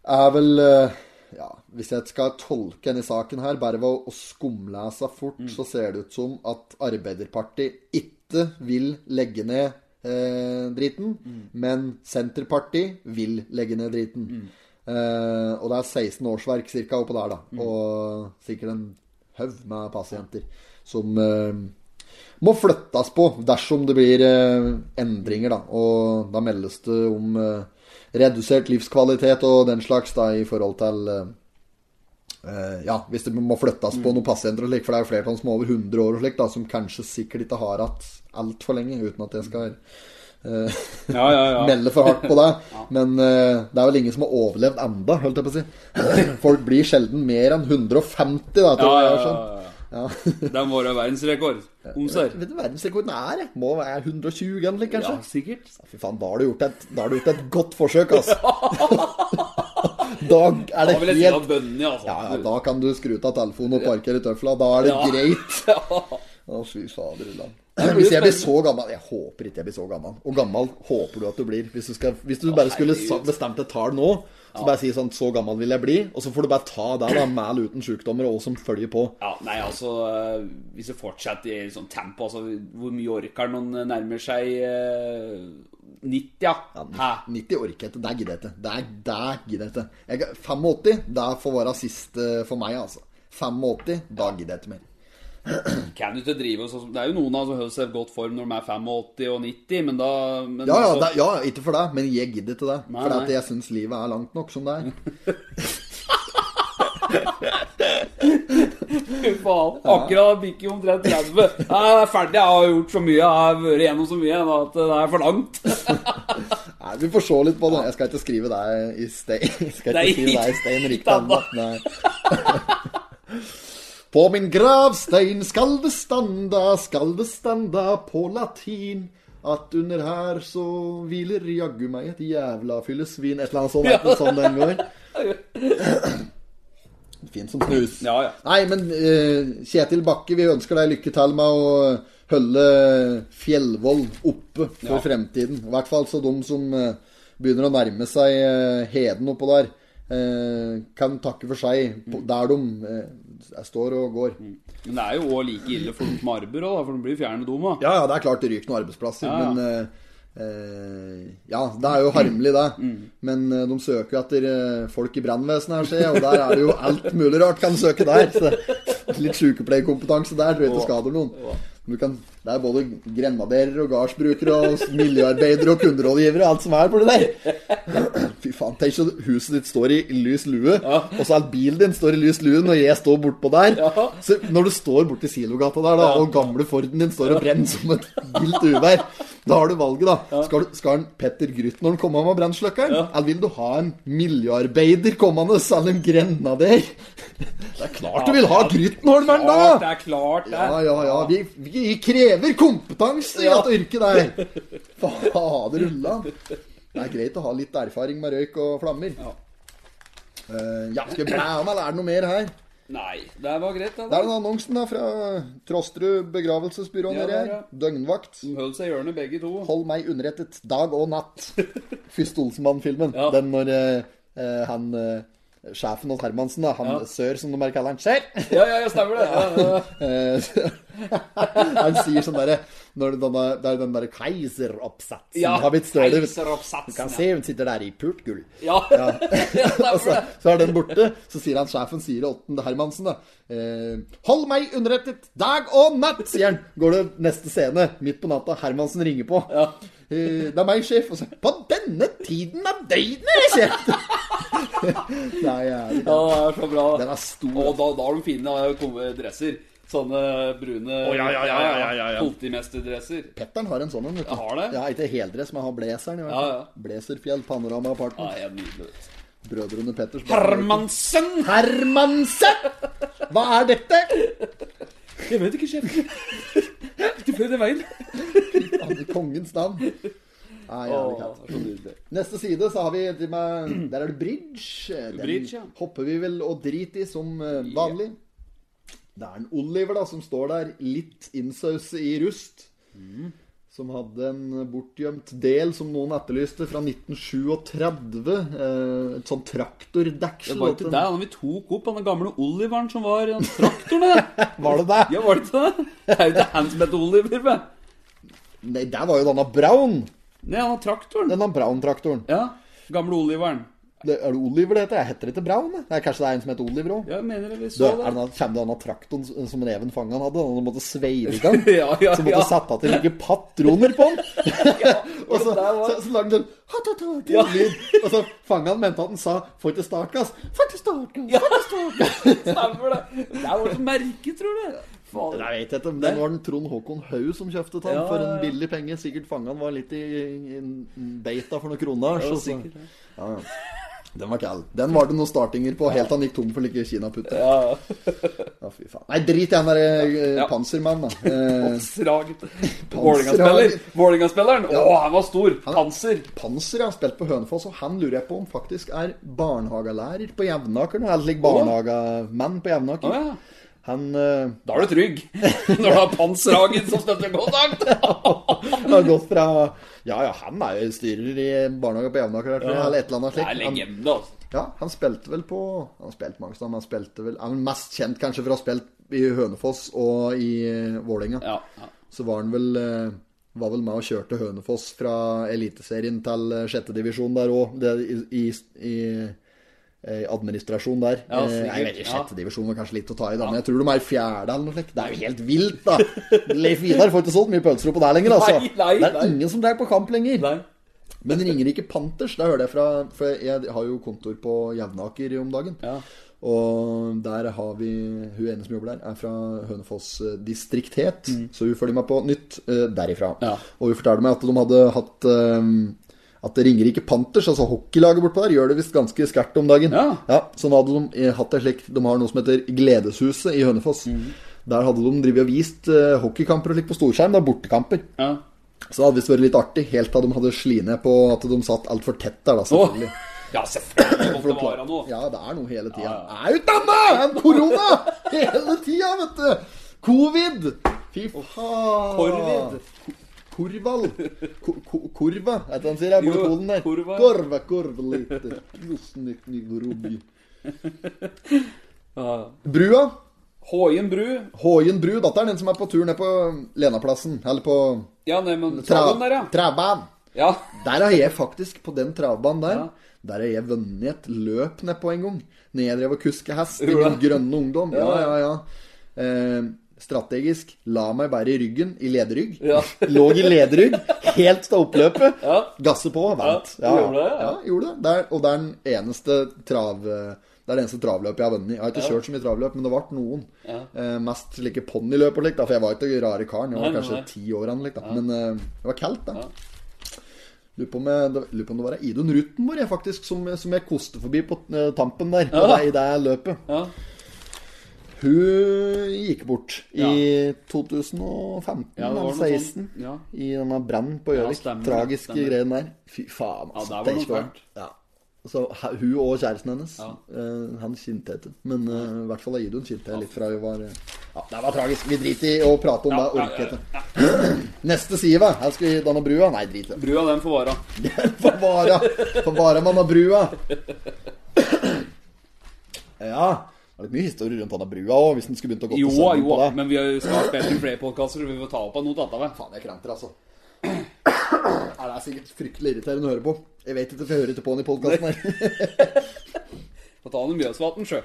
er vel uh, Ja, hvis jeg skal tolke denne saken her, bare ved å, skumlese fort, så ser det ut som at Arbeiderpartiet ikke vil legge ned uh, driten, men Senterpartiet vil legge ned driten. Eh, og det er 16 årsverk cirka oppå der, da. Og sikkert en haug med pasienter som eh, må flyttes på dersom det blir eh, endringer, da. Og da meldes det om eh, redusert livskvalitet og den slags da i forhold til eh, eh, Ja, hvis det må flyttes på noen pasienter og slik, for det er jo flere som er over 100 år og slik, da, som kanskje sikkert ikke har hatt altfor lenge, uten at jeg skal Ja, ja, ja. melde for hardt på det. Men uh, det er vel ingen som har overlevd enda, holdt jeg på å si. Folk blir sjelden mer enn 150, da, tror jeg. ja, er sånn. ja. Den være verdensrekord. Om. Vet du verdensrekorden er? det? Må være 120 eller noe, kanskje? Ja, sikkert. Fy faen, da har du gjort et, har du gjort et godt forsøk, altså. da er det da jeg si helt bønnene, altså. ja, ja, Da kan du skru av telefonen og parkere tøfla. Da er det Ja. greit. Å, fy fader i land. Hvis jeg blir så gammel Jeg håper ikke jeg blir så gammel. Og gammel håper du at du blir. Hvis du, skal, hvis du bare skulle bestemt et tall nå, Så bare si sånn Så gammel vil jeg bli? Og så får du bare ta det da, med eller uten sykdommer, og som følger på. Ja, nei, altså eh, Hvis det fortsetter i sånn tempo altså, Hvor mye orker noen nærmer seg eh, 90, ja? Hæ? 90 orker jeg ikke. Det gidder jeg ikke. Det, er- gidder jeg ikke. 85, det får være siste for meg, altså. 85, da gidder jeg ikke mer. Kan du ikke drive sånn Det er jo noen av som holder seg i godt form når de er 85 og 90, men da men Ja, ja, altså- det, ja, ikke for deg, men jeg gidder ikke det. Nei, For at nei. jeg syns livet er langt nok som det er. Fy faen. Akkurat bikker omtrent 30. Jeg er ferdig, jeg har gjort så mye, jeg har vært gjennom så mye at det er for langt. Nei, Vi får se litt på det. Jeg skal ikke skrive deg i stein. Jeg skal ikke skrive deg i stein riktig ennå. På min gravstein skal det standa, skal det standa på latin. At under her så hviler jaggu meg et jævla fyllesvin. Et eller annet sånt, ja. sånn den går. Fint som snus. Ja, ja. Nei, men uh, Kjetil Bakke, vi ønsker deg lykke til med å holde Fjellvoll oppe for fremtiden. I hvert fall så de som uh, begynner å nærme seg uh, heden oppå der, kan takke for seg på, der de eh, står og går. Men det er jo òg like ille for dem som arbeider òg, for de blir fjernet òg. Ja, ja, det er klart det ryker noen arbeidsplasser, Ja, ja. men eh, eh, Ja, det er jo harmelig, det. Mm. Men eh, de søker jo etter eh, folk i brannvesenet her, ser jeg, og der er det jo alt mulig rart kan søke der. Så litt sykepleierkompetanse der tror jeg ikke skader noen. Du kan, det er både grenaderer og gardsbrukere og miljøarbeidere og kunderådgivere og alt som er på det der. Fy faen, tenk så huset ditt står i lys lue, og så er bilen din står i lys lue når jeg står bortpå der. Ja. Så når du står borti Silogata der, da, og gamle Forden din står og brenner som et vilt uvær, da har du valget, da. Skal, du, skal en Petter Grytnorn komme med brannslukkeren? Eller vil du ha en miljøarbeider kommende, eller en grenader? Det er klart du vil ha Grytnormeren, da! det er klart, det. Ja, ja, ja. Vi, vi krever kompetanse i dette yrket der. Fader ulla. Det er greit å ha litt erfaring med røyk og flammer. Ja. Uh, ja, skal vi blæ om, eller er det noe mer her? Nei, det var greit, det. Det er den annonsen da fra Trosterud begravelsesbyrå Ja, nedi her. ja. Døgnvakt. De holdt seg i hjørnet, begge to. Hold meg underrettet dag og natt. Fyrst Olsenmann-filmen. Ja. Den når eh, eh, han eh, Sjefen hos Hermansen, da, han Ja. Sør, som de bare kaller han. Sør! Ja, ja, jeg stemmer det. Ja. Eh, han sier sånn derre det, er den derre keiseroppsatsen Ja, har blitt større. Du kan ja. se hun sitter der i pult gull. Ja, ja. Så, så er den borte. Så sier han sjefen sier det åttende Hermansen, da. Eh, Hold meg underrettet dag og natt, sier han. Går det neste scene, midt på natta. Hermansen ringer på. Ja. Eh, det er meg, sjef. Og så På denne tiden av døgnet, sjef! er. Ja, det er så bra. Den er stor. Og da, da har de fine eh, dresser. Sånne brune oh, ja, ja, ja, ja, ja, ja. politimesterdresser. Petteren har en sånn en. Har det? Ja, Ikke heldress, men har blazeren. i. Ja, ja. Blazerfjell, Panorama Ja, Apartment. Ja, nydelig. Brødrene Petters. Hermansen! Hermansen! Hva er dette? Jeg vet ikke, sjef. Du prøvde veien. I kongens navn. Nei, Åh, kaldt. Neste side så har vi med, Der er det bridge. Den Bridge, ja. hopper vi vel og driter i som eh, vanlig. Det er en Oliver da som står der, litt innsaus i rust. Mm. Som hadde en bortgjemt del som noen etterlyste fra 1937. Eh, et sånn Det var ikke det han vi tok opp, han gamle Oliveren som var den traktoren. der. Var det det? Ja, var det ikke det? Det er jo ikke han som heter Oliver, vel? Nei, det var jo denne Brown. Nei, han har traktoren. Denne Brown-traktoren. Ja, gamle Oliveren. Er det Oliver det heter? Jeg heter ikke Brown? det? Er kanskje det er en som heter Oliver òg? Ja, mener det, vi så det. Kommer det denne traktoren s- som Reven Fangan hadde? Han måtte sveive i gang? Ja, ja, Så måtte ja. sette til like patroner på Ja, og så, så, så lagde han Ja. lyd. Og så Fangan mente at den sa 'får ikke startgass'. Får ikke startgass, får ikke startgass. Stemmer det. Det er vårt merke, tror du. Faen. Jeg vet ikke, men det var den Trond Håkon Haug som kjøpte den Ja, for en billig penge. Sikkert Fangan var litt i, i en beita for noen kroner. Ja, så- så- sikkert ja. ja, ja. Den var kald. Den var det noen startinger på, helt til han gikk tom for like kinaputter. Ja, Ja, fy faen. Nei, drit i han derre eh, Ja. pansermannen, da. Eh. Vålerenga-spiller. Vålerenga-spilleren. Å, han var stor. Panser. Panser ja. spilt på Hønefoss, og han lurer jeg på om faktisk er barnehagelærer på Jevnaker nå. Eller barnehagemann på Jevnaker. Å, ja. Han uh, Da er du trygg. Når du har Panserhagen som støttekontakt. har gått fra Ja, ja, han er jo styrer i barnehage på Jevnaker, ja. eller et eller annet Det slikt. er Han- legende, altså. Ja, han spilte vel på Han spilte spilt mange steder, men han spilte vel Han er mest kjent kanskje for å ha spilt i Hønefoss og i eh, Vålerenga. Ja, ja. Så var han vel eh, var vel med og kjørte Hønefoss fra Eliteserien til sjette divisjon der òg, i, i, i administrasjon der. Ja, Eh, jeg vet ikke, ja. Sjette divisjon var kanskje litt å ta i, da, men jeg tror de er i fjerde eller noe slikt. Det er jo helt vilt, da! Leif Vidar får ikke solgt mye pølser oppå der lenger, altså. Nei, nei, det er nei. ingen som drar på kamp lenger. Nei. Men Ringerike Panthers, det hører jeg fra For jeg har jo kontor på Jevnaker om dagen. Ja. Og der har vi Hun ene som jobber der, er fra Hønefoss eh, distrikthet. Så hun følger meg på nytt eh, derifra. Ja. Og hun fortalte meg at de hadde hatt At Ringerike Panthers, altså hockeylaget bortpå der, gjør det visst ganske skarpt om dagen. Ja. Så nå hadde de eh, hatt det slik De har noe som heter Gledeshuset i Hønefoss. Der hadde de drevet og vist uh, hockeykamper og slikt på storskjerm. Da, bortekamper. Ja. Så det hadde visst vært litt artig, helt til de hadde slitt ned på at de satt altfor tett der, da, selvfølgelig. ja, selvfølgelig måtte det være noe. Ja, det er noe hele tida. Er ja. Er En korona! Hele tida, vet du! Covid! Fy faen. Korvid. Korval. Ko- ko- Korva, er det han sier? Jo, Polen der. korva. Korva, korva lite. Brua. Håien bru. Håien bru. Datteren, er den som er på tur ned på Lenaplassen. Eller på Ja, nei, men tra der, ja. travbanen. Ja. Der har jeg faktisk, på den travbanen der, Ja. der har jeg vunnet et løp nedpå en gang. Når jeg drev og kuska hest i min grønne ungdom. Ja, ja, ja. Eh, strategisk. La meg være i ryggen, i lederrygg. Ja. Lå i lederrygg helt til oppløpet. Ja. Gasse på, vent. Ja, Ja, gjorde det, ja. gjorde det. Der, og det er den eneste trav... Det er det eneste travløpet jeg har vunnet. Jeg har ikke kjørt så mye travløp, men det ble noen. Eh, mest slike ponniløp og slikt, for jeg var ikke rare karen. Jeg var Nei, kanskje ti år eller noe. Men eh, det var kaldt, da. Lurer på det- på om det var Idun Ruttenborg jeg faktisk som, som jeg koste forbi på eh, tampen der. Ja. det, I det løpet. Ja. Hun gikk bort Ja. i 2015 Ja, eller noe 16. Ja. I denne brannen på Ja, Gjøvik. Ja, Tragiske greiene der. Fy faen, Ja, altså. det var det. Ja. Så hun og kjæresten hennes. Ja. uh, han kjente henne. Men uh, i hvert fall Idun kjente jeg litt fra hun var eh, Ja, det var tragisk. Vi driter i å prate om Ja, det. ja, Orker ja, ikke. Neste side, hva? Her skal vi danne brua? Nei, drit i det. Brua, den får vara. den får vara, Får vara man har brua. Ja. Det er litt mye historie rundt denne brua òg, hvis den skulle begynt å gå Jo, til sønnen jo, på det. men vi skal spille flere podkaster, vi får ta opp av noe annet. det. Faen, jeg kremter, altså. Ja, det er sikkert fryktelig irriterende å høre på. Jeg vet ikke, for jeg hører ikke på den i podkasten her. Få ta den Mjøsvatn, sjø.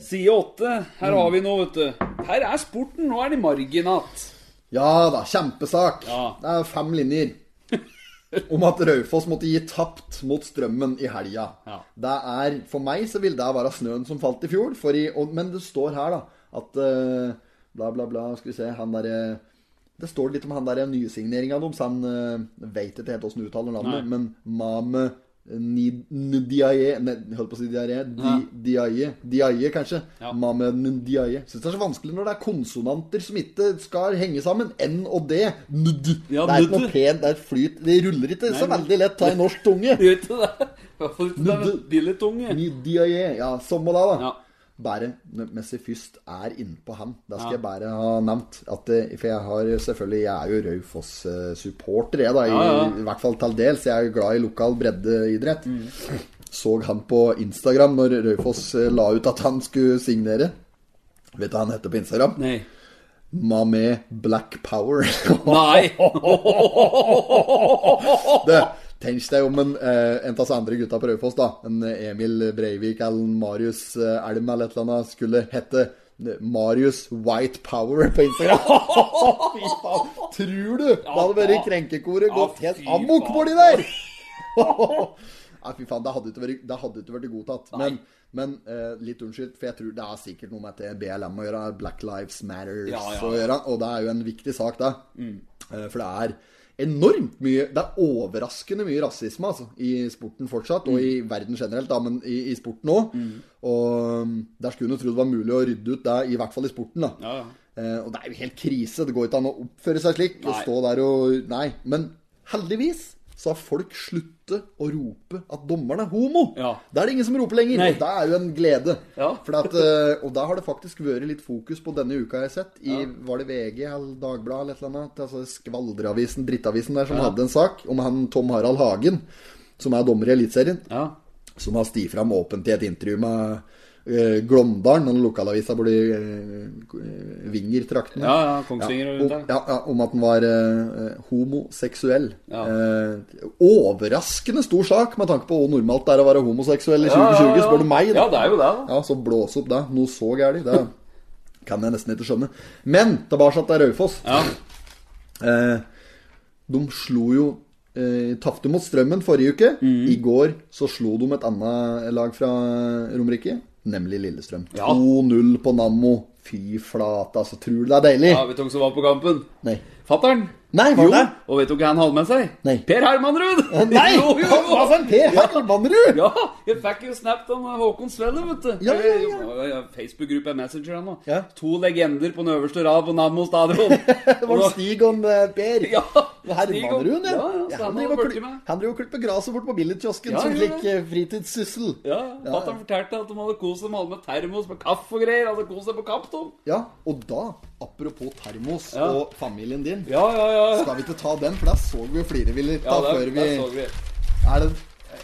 Side åtte. Her har vi noe, vet du. Her er sporten. Nå er det marginat. Ja da, kjempesak. Ja. Det er fem linjer. Om at Raufoss måtte gi tapt mot Strømmen i helga. Ja. Det er, For meg så vil det være snøen som falt i fjor. For i, og, men det står her, da, at uh, bla, bla, bla Skal vi se, han derre Det står litt om han derre nysigneringa deres. Han uh, veit ikke helt åssen uttaler navnet, Nei. men Mame Ndiaye Holdt på å si diaré. Di, Diaye. Diaye, kanskje. Ja. Mame Ndiaye. Syns det er så vanskelig når det er konsonanter som ikke skal henge sammen. N og D. Nd. Ja, det er ikke noe pent, det er et flyt. Det ruller ikke så veldig lett av i norsk tunge. Gjør det? Fall ikke det med billigtunge. Ndiaye. Ja, samme det, da. Ja. Jeg først er innpå han. Det skal Ja. jeg bare ha nevnt at For jeg har selvfølgelig Jeg er jo Raufoss-supporter, jeg, da. I, Ja, ja. I hvert fall til dels. Jeg er jo glad i lokal breddeidrett. Mm. Så han på Instagram når Raufoss eh, la ut at han skulle signere. Vet du hva han heter på Instagram? Nei. Mamé Black Power. Nei! Det, Tenk deg om en, eh, en av oss andre gutta på Raufoss, da, en Emil Breivik eller Marius eh, Elm eller et eller annet, skulle hete eh, Marius White Power på Instagram. fy faen! Tror du Da hadde vært krenkekoret gått helt amok på de der? Nei, fy faen, det hadde ikke vært, det hadde ikke vært godtatt. Men, men eh, litt unnskyld, for jeg tror det er sikkert noe med at det er BLM å gjøre. Black Lives Matters Ja, ja, å gjøre. Og det er jo en viktig sak, da. Eh, For det er enormt mye Det er overraskende mye rasisme altså, i sporten fortsatt, og i verden generelt, da, men i, i sporten òg. Og um, der skulle en tro det var mulig å rydde ut det, i hvert fall i sporten. da Ja, ja. Eh, Og det er jo helt krise. Det går ikke an å oppføre seg slik og stå der og Nei. Men heldigvis så har folk sluttet å rope at dommeren er homo. Ja. Da er det ingen som roper lenger. Nei. Og det er jo en glede. Ja. For at, eh, og da har det faktisk vært litt fokus på denne uka jeg har sett. I, Var det VG eller Dagbladet eller eller annet? Altså Skvaldreavisen, drittavisen der, som hadde en sak om han Tom Harald Hagen, som er dommer i Eliteserien Ja. som har stiget fram åpent i et intervju med Glåmdalen, den lokalavisa borti uh, Vinger-traktene. Ja, ja, Kongsvinger og rundt der. ja, ja, om at den var eh, homoseksuell. Eh, overraskende stor sak med tanke på hvor normalt det er å være homoseksuell i 2020, Ja, ja, ja. spør du meg. Ja, det er jo det, da. Ja, Så blås opp det. Noe så gærent. Det kan jeg nesten ikke skjønne. Men tilbake til Raufoss. Ja. Eh, de slo jo eh, Tapte mot Strømmen forrige uke. Mm. I går så slo de et annet lag fra Romerike, nemlig Lillestrøm. Ja. 2-0 på Nammo. Fy flate, altså. Tror du det er deilig? ja, vet du hvem som var på kampen? Nei. Fattern. Nei, var Jo, det? og vet du hva han hadde med seg? Nei. Per Hermanrud! Nei! jo, jo, jo. Han? Per Hermanrud? Ja, jeg fikk jo snapt av Håkon Svelle, vet du. Ja, ja, ja. Ja, Facebook-gruppe Messenger han nå. Ja. To legender på den øverste rad på Nammo stadion. Det var Stig og eh, Per. Ja, Hermanrud, ja. ja, ja, så han han og med. han driver og klipper gresset bort på billigkiosken Ja, som ja, slik eh, fritidssyssel. Ja, Fatter'n fortalte at de hadde kost seg med termos med kaffe og greier. Altså kost seg på kapp. Ja, og da, apropos termos Ja. og familien din Ja, ja, ja. ja. Skal vi ikke ta den, for der så vi litt Ja, der, før vi der så vi. Er det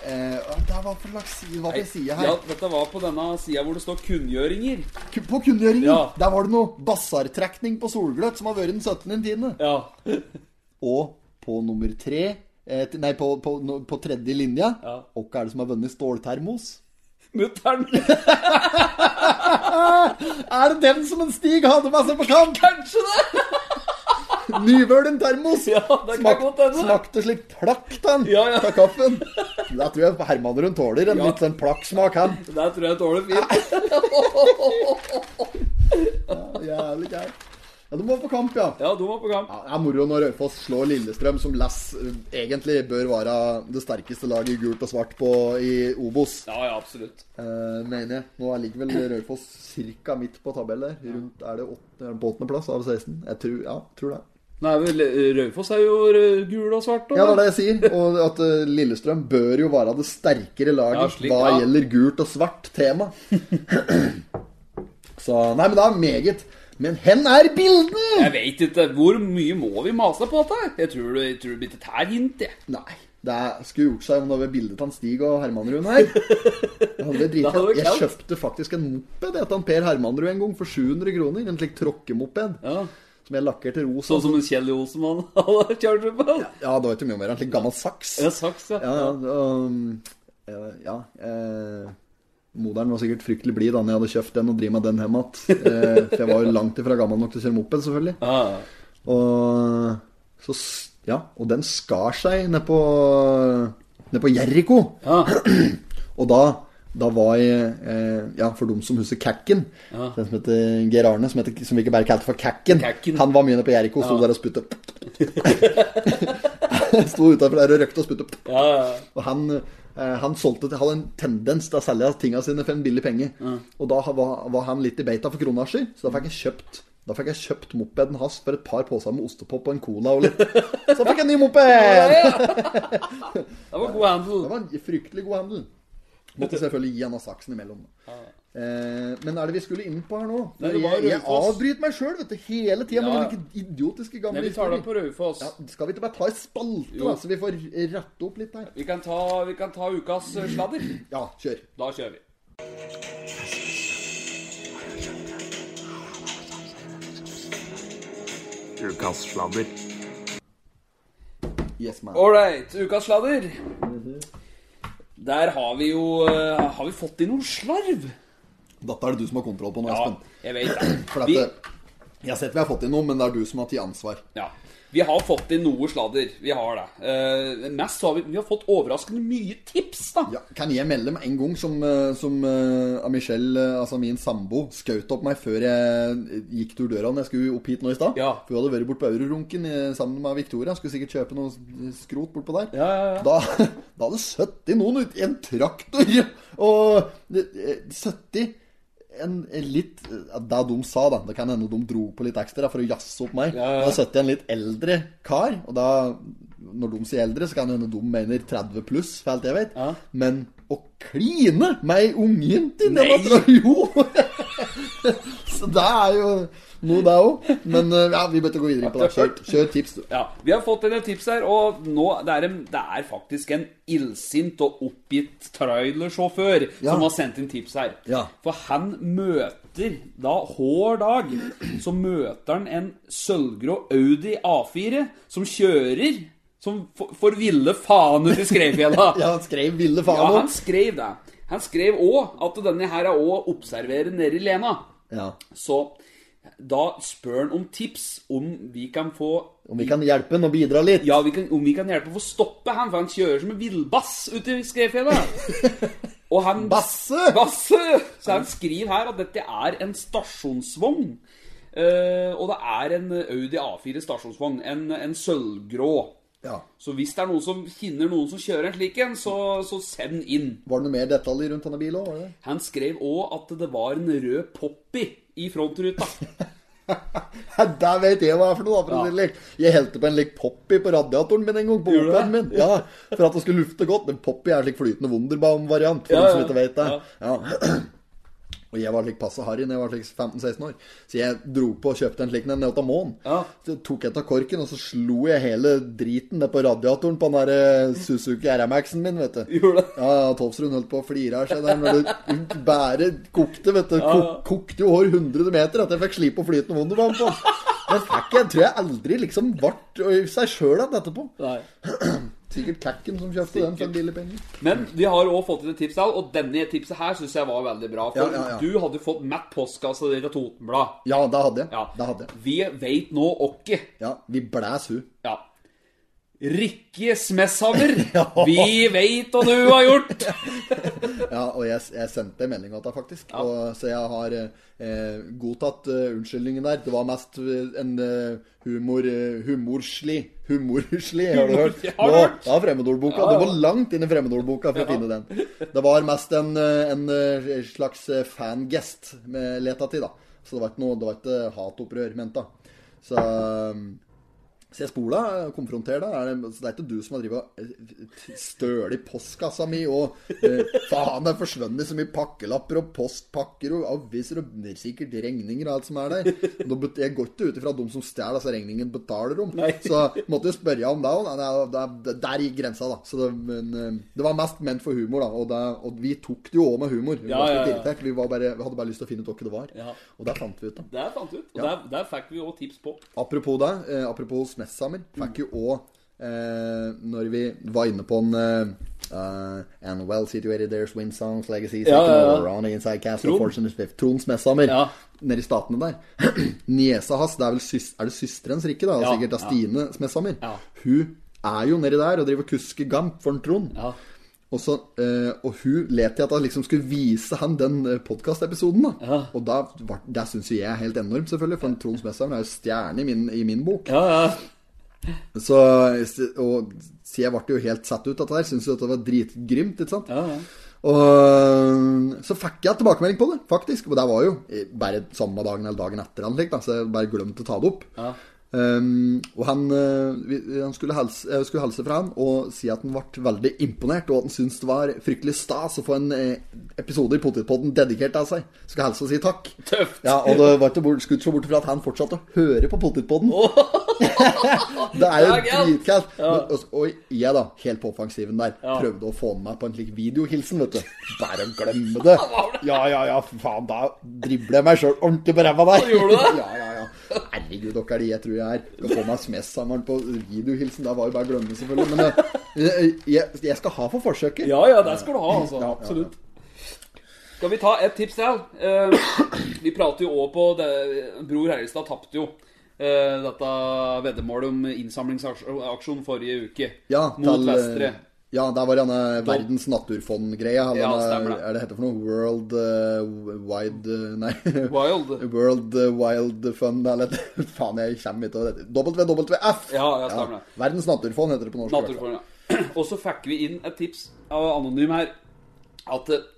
eh, Det var på slags hva jeg side her? Ja, dette var på denne sida hvor det står kunngjøringer. På kunngjøringen, Ja. der var det noe basartrekning på Solgløtt, som har vært den 17.10. Ja. Og på nummer tre eh, Nei, på, på, på tredje linja. Ja. Hva er det som har vunnet ståltermos? Mutter'n. Er det den som en Stig hadde med seg på kamp? Kanskje det! Nyvølen termos! Ja, det kan godt hende. Smakte slik plakk, den, Ja, ja. av kaffen. Det tror jeg Hermanrud tåler. En Ja. litt sånn plakksmak, han. Det tror jeg tåler fint. Jævlig gærent. Ja, du må på kamp, ja. Ja, de var på kamp. Ja, Det er moro når Raufoss slår Lillestrøm, som Lass eh, egentlig bør være det sterkeste laget i gult og svart på i Obos. Ja, ja, absolutt. Eh, mener jeg. Nå ligger vel Raufoss ca. midt på tabellen der. Rundt, er det åtte, er på åttendeplass av 16? Jeg tror, ja, tror det. Nei, vel, Raufoss er jo rød- gul og svart. Ja, det er det jeg sier. Og at eh, Lillestrøm bør jo være det sterkere laget Ja, slik, hva ja. gjelder gult og svart tema. Så Nei, men det er meget. Men hen er bilden? Jeg vet ikke. Hvor mye må vi mase på dette? Jeg tror du, jeg tror det blir et her hint, jeg. Nei. Det skulle gjort seg om det var bildet av Stig og Hermanrud her. Jeg kjøpte faktisk en moped etter Per Hermanrud en gang for 700 kroner. En slik tråkkemoped Ja. som jeg lakkerte rosa. Sånn som en Kjell Olsenmann hadde kjørt på. Ja, det var ikke mye mer. En slik gammel saks. Ja, saks, ja. Ja, ja. Um, eh, ja eh, Moderen var sikkert fryktelig blid da når jeg hadde kjøpt den og driver med den hjem igjen. Eh, for jeg var jo langt ifra gammel nok til å kjøre moped, selvfølgelig. Ah. Og, så, ja, og den skar seg ned på, ned på Jeriko. Ah. Og da, da var jeg eh, Ja, for dem som husker Kakken Ah. Den som heter Geir Arne, som, heter, som vi ikke bare kalte for Kakken. Kakken. Han var mye nede på Jericho, sto Ja. der og spytta. sto utafor der og røkte og spytta. Og han, han solgte, hadde en tendens til å selge tingene sine for en billig penge. Og da var, var han litt i beita for kronasjer, så da fikk jeg kjøpt da fikk jeg kjøpt mopeden hans for et par poser med ostepop og en cola og litt. Så fikk jeg en ny moped! Det var god handel. Det var en fryktelig god handel. Måtte selvfølgelig gi han av saksen imellom. Eh, men er det vi skulle inn på her nå? Nei, det jeg, jeg avbryter meg sjøl hele tida med Ja. noen idiotiske gamle Nei, vi tar det på Raufoss. Ja, skal vi ikke bare ta en spalte, da, så vi får rette opp litt her? Vi kan ta, vi kan ta ukas eh, sladder. Ja, kjør. Da kjører vi. Ukas sladder. Yes, man. Ålreit, ukas sladder. Der har vi jo eh, Har vi fått inn noe slarv? Dette er det du som har kontroll på nå, Espen. Ja, jeg vet det. For dette, Vi, jeg har sett vi har fått inn noe, men det er du som har tatt ansvar. ja, vi har fått inn noe sladder. Vi har det. Eh, mest har vi, vi har fått overraskende mye tips, da. Ja, kan jeg melde med en gang som, eh, som uh, Michelle, eh, altså min sambo, skjøt opp meg før jeg gikk tur døra når jeg skulle opp hit nå i stad? Ja. For hun hadde vært bort på Eurorunken eh, sammen med Victoria. Skulle sikkert kjøpe noe skrot bortpå der. Ja, ja, ja. Da, da hadde 70 noen ute i en traktor og eh, 70 en, en litt Det de sa, da. Det kan hende de dro på litt ekstra for å jazze opp meg. Ja, ja. Da satt jeg en litt eldre kar, og da Når de sier eldre, så kan det hende de mener 30 pluss, for alt jeg vet. Ja. Men å kline med ei ungjente! Jo! så det er jo noe, det òg. Men eh, ja, vi bør gå videre på det. Kjør, kjør tips, du. Ja, Vi har fått en tips her, og nå det er, en, det er faktisk en illsint og oppgitt trailersjåfør Ja. som har sendt inn tips her. Ja. For han møter da hver dag så møter han en sølvgrå Audi A4 som kjører som for, for ville faen ut i Skreifjella. Ja, han skrev 'ville faen' Ja, han skrev det. Han skrev òg at denne her er òg observerer nede i Lena. Ja. Så da spør han om tips om vi kan få Om vi kan hjelpe han og bidra litt. Ja, vi kan, om vi kan hjelpe å få stoppe han, for han kjører som en villbass ute i Skredfjellet. Og han Basse! Basse! Så han skriver her at dette er en stasjonsvogn. Uh, og det er en Audi A4 stasjonsvogn. En, en sølvgrå. Ja. Så hvis det er noen som kjenner noen som kjører en slik en, så, så send inn. Var det noe mer detaljer rundt denne bilen òg? Han skrev òg at det var en rød Poppy i frontruta. Der vet jeg hva det er for noe, for det slik. Jeg helte på en lik Poppy på radiatoren min en gang, på Gjorde min. Ja, For at det skulle lufte godt. Men Poppy er slik flytende Wunderbaum-variant, for Ja, de som ikke vet det. Ja. Og jeg var slik passe harry da jeg var slik 15-16 år. Så jeg dro på og kjøpte en slik en Månen. Ja. Så tok jeg av korken, og så slo jeg hele driten ned på radiatoren på den der eh, Suzuki RMX-en min, vet du. Gjorde det? Ja, ja, Tolvsrud holdt på å flire av seg der når det bare kokte, vet du. Ja, ja. Kok, kokte jo over 100 meter at jeg fikk slippe på flytende Wunderbaum på. Fikk jeg, tror jeg aldri liksom ble seg sjøl igjen etterpå. Nei. Sikkert Kakken som kjøpte den for en billig penge. Men vi har òg fått inn et tips, og denne tipset her syns jeg var veldig bra. For Ja, ja, ja. du hadde fått Matt postkassa di fra Totenblad. Ja, det hadde jeg. Ja. Det hadde jeg. Vi veit nå åkke. Ja, vi blæs hun. Ja. Rikke Smesshammer, vi veit hva du har gjort! Ja, og jeg, jeg sendte en melding til deg, faktisk. Og, så jeg har eh, godtatt uh, unnskyldningen der. Det var mest eh, en uh, humor, uh, humorslig Humorslig, har du hørt? Ja, har du hørt? Ja, fremmedordboka. Ja, ja. Det var langt inn i fremmedordboka for å finne den. Det var mest en, en slags fangest med leta til, da. Så det var ikke noe Det var ikke hatopprør ment, da. Så eh, jeg spola, konfronter deg. Er det, er ikke du som har drevet støl i postkassa mi og eh, faen, det forsvunnet så mye pakkelapper og postpakker og aviser og sikkert regninger og alt som er der. Og Jeg går ikke ut ifra at de som stjeler disse regningene, betaler dem. Nei. Så måtte jo spørre om det òg. Der gikk grensa, da. Så det, men, eh, det var mest ment for humor, da. Og, det, og vi tok det jo òg med humor. Vi, Ja, ja, ja. irritert. vi, var bare, vi hadde bare lyst til å finne ut hva det var. Og der fant vi ut, da. Der fant vi ut. Og der, der fikk vi òg tips på. Apropos det, eh, apropos Smesshammer, fikk jo òg eh, Når vi var inne på en eh, eh, And well situated there's wind songs, legacy Ja, ja, ja. Inside castle, Trond. fortune. Trond Smesshammer. Ja. Nede i statene der. Niesa hans, det er vel sys er det søsterens Rikke, da? Ja, Sikkert av. Stine Smesshammer. Ja. Hun er jo nedi der og driver og kusker gamp for en Trond. Og, så, eh, og hun let til at hun liksom skulle vise han den eh, podkastepisoden. Ja. Og da, var- det syns jo jeg er helt enormt, selvfølgelig. For Trond Smesshammer er jo stjerne i min, i min bok. Ja, ja. Så, og, så jeg ble jo helt satt ut av dette her. Syns jo at det var dritgrymt. ikke sant? ja, ja. Og så fikk jeg tilbakemelding på det, faktisk. Og det var jo bare samme dagen eller dagen etter, Han, da, så jeg bare glemte å ta det opp. Ja. Um, og han, uh, han skulle, helse, uh, skulle helse, fra han og si at han ble veldig imponert, og at han syntes det var fryktelig stas å få en uh, episode i Potetpodden dedikert av seg. Skulle helse og si takk. Tøft. Ja, Og det var ikke ikke se bort fra at han fortsatte å høre på Potetpodden. det er jo dritkaldt. Ja. Og, og jeg, da, helt på offensiven der, Ja. prøvde å få med meg på en slik videohilsen, vet du. Bare å glemme det. Ja, ja, ja, faen, da dribler jeg meg sjøl ordentlig på ræva der. Gjorde du det? Ja, ja. Herregud, dere er de jeg tror jeg er. Skal få meg Smess-hammeren på videohilsen. Da var jo bare å glemme, selvfølgelig. Men eh, jeg, jeg skal ha for forsøket. Ja, ja, det skal du ha, altså. Ja, ja. Absolutt. Skal vi ta et tips til? Eh, vi prater jo òg på det Bror Herrestad tapte jo eh, dette veddemålet om innsamlingsaksjon forrige uke. Ja, mot til, Vestre. Ja, der var denne Verdens naturfond-greia. Ja, det. Er det heter for noe? World uh, Wide uh, Nei. Wild. World uh, Wild Fund, eller Faen, jeg kommer ikke over det. WWF! Ja, ja, stemmer det. Verdens naturfond heter det på norsk. Naturfond, ja. Og så fikk vi inn et tips av Anonym her. At eh,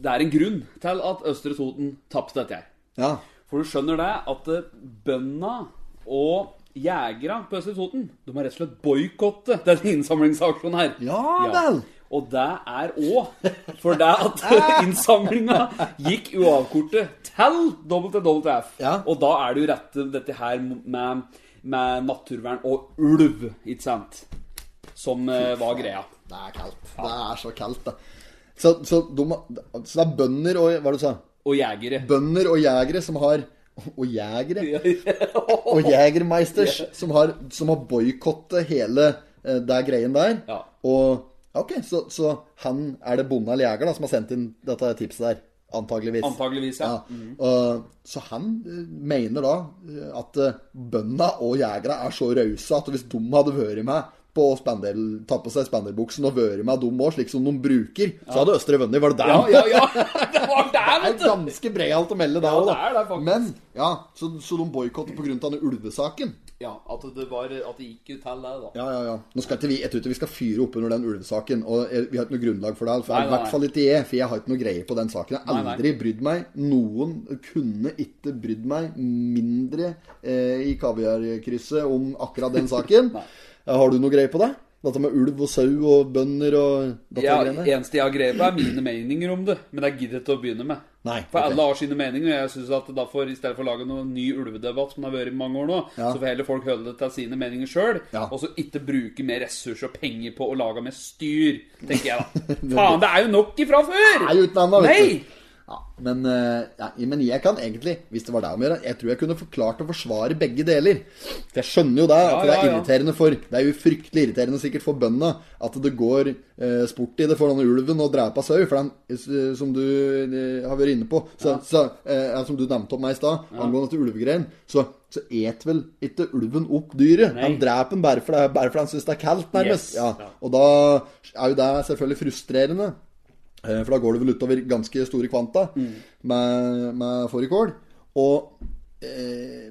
det er en grunn til at Østre Toten tapte dette her. Ja. For du skjønner det at eh, bøndene og jegere på Østre Toten De har rett og slett boikotte denne innsamlingsaksjonen her. Ja vel. Og det er òg for det at innsamlinga gikk uavkortet til WWF. Ja. Og da er det jo rett dette her med, med naturvern og ulv, ikke sant? Som eh, var greia. Det er kaldt. Det er så kaldt, da. Så, så, de, så det er bønder og Hva var det du sa? Og jegere. Bønder og jegere som har Og jegere? Og jegermeisters som har, som har boikottet hele eh, det greien der. Ja. Og Ok, så, så han er det bonde eller jeger da som har sendt inn dette tipset der? Antageligvis. Antageligvis, ja. Og, så han eh, mener da eh, at eh, bøndene og jegere er så rause at hvis de hadde vært med på spandel, ta på seg spanderbuksen og vært med dem òg, slik som de bruker, så hadde Østre vunnet. Var det der? Ja, ja, ja! Det var der, Det er vet du! ganske breialt å melde der Ja, òg, det er det faktisk. Men ja, så, så de boikotter pga. denne ulvesaken. Ja, at det, var, at det gikk ut til det, da. Ja, ja, ja. Nå skal ikke vi jeg tror ikke vi skal fyre opp under den ulvesaken. Og vi har ikke noe grunnlag for det. For Nei, I nei, hvert fall ikke jeg, for jeg har ikke noe greie på den saken. Jeg har Nei, nei. aldri brydd meg. Noen kunne ikke brydd meg mindre eh, i kaviarkrysset om akkurat den saken. Har du noe greie på det? Dette med ulv og sau og bønder og Ja, greiene? eneste jeg har greie på, er mine meninger om det. Men jeg gidder ikke å begynne med. Nei, For okay. alle har sine meninger, og jeg synes at derfor, i stedet for å lage noen ny ulvedebatt, som det har vært i mange år nå, Ja. så får heller folk holde det til sine meninger sjøl, Ja. og så ikke bruke mer ressurser og penger på å lage mer styr, tenker jeg da. Faen, det er jo nok ifra før! Nei, uten enda, Nei! Ja, men, eh, ja, men jeg kan egentlig, hvis det var det om å gjøre, jeg tror jeg kunne forklart å forsvare begge deler. For jeg skjønner jo det, at Ja, det er irriterende for Det er jo fryktelig irriterende sikkert for bøndene at det går eh, sport i det for denne ulven og dreper sau. For den, eh, som du eh, har vært inne på, så, så, eh, som du nevnte om meg i stad, angående dette ulvegreien, så, så et vel ikke ulven opp dyret. Nei. De dreper den bare fordi bare fordi han syns det er kaldt, nærmest. Yes, Ja. ja. Og da er jo det selvfølgelig frustrerende. Eh, For da går det vel utover ganske store kvanta med, med fårikål. Og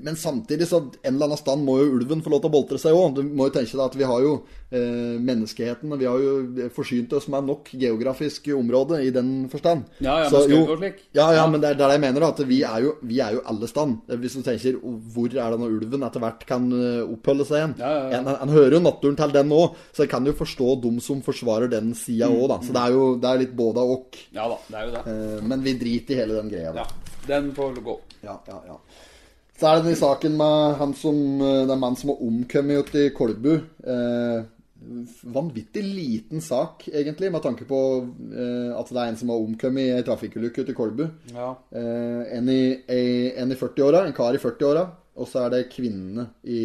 Men samtidig så en eller annen stand må jo ulven få lov til å boltre seg òg. Du må jo tenke deg at vi har jo eh, menneskeheten Vi har jo forsynt oss med nok geografisk område i den forstand. Ja, ja, Så jo- slik. Ja, ja, Ja. men det er det jeg mener. At vi er jo, vi er jo alle stand. Hvis du tenker hvor er det når ulven etter hvert kan eh, oppholde seg igjen. Ja, ja. En, en, hører jo naturen til den òg, så jeg kan jo forstå dem som forsvarer den sida òg, da. Så det er jo det er litt både og. Ja da, det er jo det. Eh, Men vi driter i hele den greia. da. Ja, den får gå. Ja, ja, ja. Så er det den saken med han som den mannen mann som har omkommet ute i Kolbu. Eh, vanvittig liten sak, egentlig, med tanke på eh, at det er en som har omkommet i ei trafikkulykke ute i Kolbu. Ja. Eh, en, i, en i 40-åra, en kar i 40-åra. Og så er det kvinnene i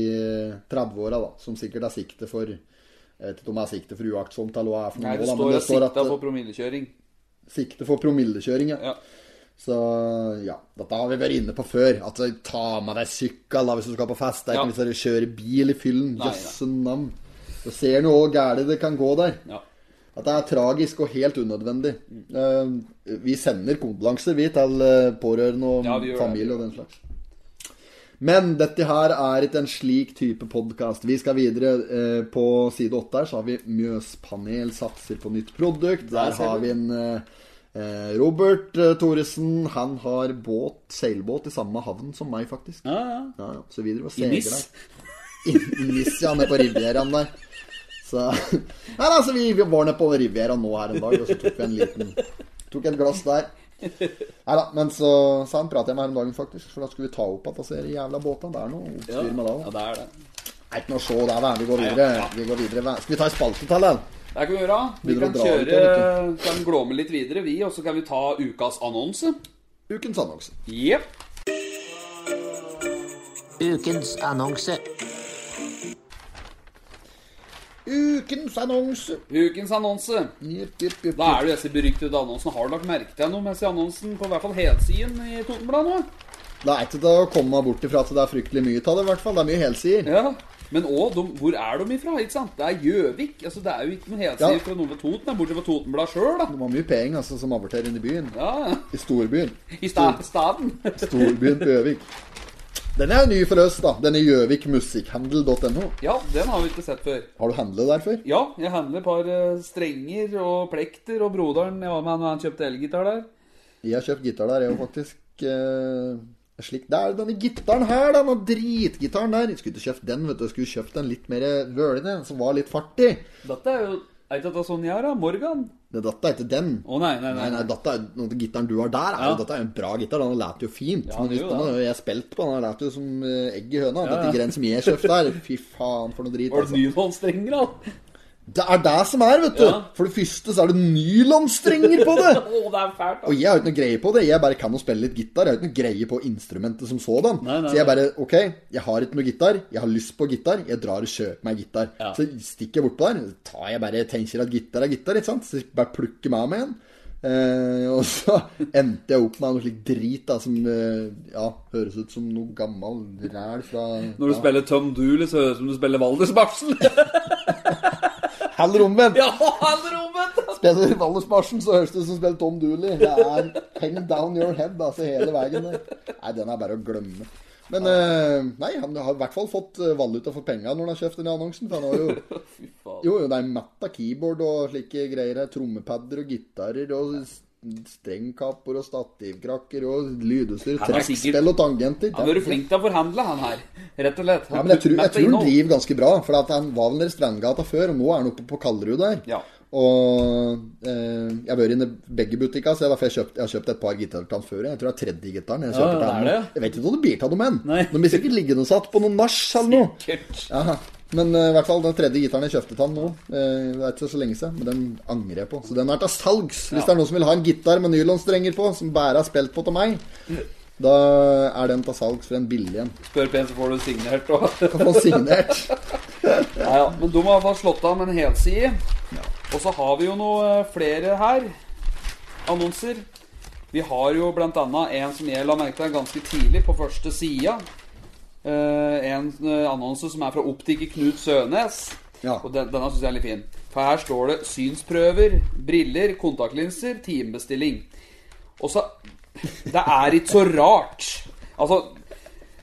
30-åra, da, som sikkert er sikte for Jeg vet ikke om det er sikte for uaktsomt eller hva det er for noe. Nei, det står, da, men det står sikta Sikte for promillekjøring. sikte for promillekjøring, ja. Ja. Så ja, dette har vi vært inne på før. At du tar med deg sykkel hvis du skal på fest. Det er Ja. ikke hvis du kjører bil i fyllen. Jøsse navn. Du ser nå hvor gærent det kan gå der. Ja. At det er tragisk og helt unødvendig. Eh, vi sender kondolanser, vi, til eh, pårørende og Ja, familie og den slags. Men dette her er ikke en slik type podkast. Vi skal videre. Eh, på side åtte her så har vi Mjøspanel satser på nytt produkt. Der har vi en Robert eh, Thoresen. Han har båt, seilbåt i samme havn som meg, faktisk. Ja, ja. Ja, ja. Så videre og I segler NIS. der. I, NIS, ja. Nede på Rivieraen der. Så Nei, altså, vi, vi var nede på Rivieraen nå her en dag, og så tok vi en liten Tok et glass der. Nei da, men så, sa han pratet jeg med her om dagen, faktisk. For da skulle vi ta opp igjen disse jævla båtene. Det er noe oppstyr med det ja, det er det. Er ikke noe å se der, da. Vi går videre. Vi går videre. Skal vi ta en spalte til, den? Det kan vi gjøre. Vi kan kjøre Kan glåme litt videre, vi, og så kan vi ta ukas annonse. Ukens annonse. Jepp. Ukens annonse. Ukens annonse. Ukens annonse. Jepp, jepp, jepp, Da er det disse beryktede annonsene. Har du lagt merke til noe mens i annonsen på i hvert fall helsiden i Totenbladet nå? Det er ikke til å komme bort ifra at det er fryktelig mye av det, i hvert fall. Det er mye helsider. Ja. Men òg, hvor er de ifra? ikke sant? Det er Gjøvik. Altså, det er jo ikke noen helsider Ja. fra noen ved Toten, bortsett fra Totenbladet sjøl. De har mye penger altså, som aborterer inn i byen. Ja. I storbyen. I sta staden. Storbyen på Gjøvik. Den er jo ny for oss, da. Den er gjøvikmusikkhandel.no. Ja, den har vi ikke sett før. Har du handlet der før? Ja, jeg handler et par eh, strenger og plekter, og broderen Jeg var med han og han kjøpte elgitar der. Jeg har kjøpt gitar der, jeg òg, faktisk. Eh, slik, det er denne gitaren her, da, denne dritgitaren der. Jeg skulle ikke kjøpt den, vet du. Jeg skulle kjøpt den litt mer vølende, som var litt fartig. Dette er jo Er ikke dette sånn jeg har, da? Morgan? Det, dette er ikke den. Å nei, nei, Nei, nei. nei, dette er, den gitaren du har der, er Ja. dette er jo en bra gitar. Den låter jo fint. Ja, men den har jeg spilt på, den har låt jo som eh, egg i høna. Ja, Dette greiene som jeg kjøpte der, fy faen for noe drit. Var det Altså. nylonstrenger, da? Det er det som er, vet du. Ja. For det første så er det nylonstrenger på det. oh, det er fælt, da. Og jeg har ikke noe greie på det. Jeg bare kan å spille litt gitar. Jeg har ikke noe greie på instrumentet som sådan. Nei, nei, så jeg bare OK, jeg har ikke noe gitar. Jeg har lyst på gitar. Jeg drar og kjøper meg gitar. Ja. Så stikker jeg bortpå der. Tar jeg bare tenker at gitar er gitar, ikke sant. Så jeg bare plukker meg av med en. Eh, og så endte jeg opp med noe slikt drit da som eh, ja, høres ut som noe gammel ræl fra Når du ja. spiller Tom Dooley, så høres det ut som du spiller Valdresmarsjen. Heller omvendt. ja, heller omvendt! Spiller Valdersmarsjen, så høres det ut som spiller Tom Dooley. Det er hang down your head, altså, hele veien. Nei, den er bare å glemme. Men eh, nei, han har i hvert fall fått eh, valuta for penga når han har kjøpt den i annonsen. For han har jo Jo, jo, det er matt av keyboard og slike greier. Trommepadder og gitarer og strengkapper og stativkrakker og lydutstyr. Trekkspill og tangenter. Han har vært flink til å forhandle, han her. Rett og slett. Ja, men jeg tror, jeg tror han driver ganske bra. For han var vel nede i Strandgata før, og nå er han oppe på Kallerud der. Ja. Og eh, jeg har vært inne begge butikker, så jeg, jeg, kjøpt, jeg har kjøpt et par gitarer til han før. Jeg tror det er tredje gitaren. Jeg, Ja, kjøper til han er det. jeg vet ikke hva det blir av dem. Nei. De blir sikkert liggende satt på noen nach eller noe. Sikkert. Jaha. Men uh, i hvert fall den tredje gitaren jeg kjøpte til han nå, uh, det ikke så lenge siden, men den angrer jeg på. Så den er til salgs. Hvis det er noen som vil ha en gitar med nylonstrenger på, som bare har spilt på til meg, da er den til salgs for en billig en. Spør pent, så får du signert. òg. Kan få signert. Ja, ja. Men de har i hvert fall slått av med en helside. Og så har vi jo noe eh, flere her. Annonser. Vi har jo annet en som jeg la merke til ganske tidlig på første sida. Eh, en eh, annonse som er fra optiker Knut Sønes. Ja. Og den, denne syns jeg er litt fin. For her står det synsprøver, briller, kontaktlinser, timebestilling. Og så Det er ikke så rart. Altså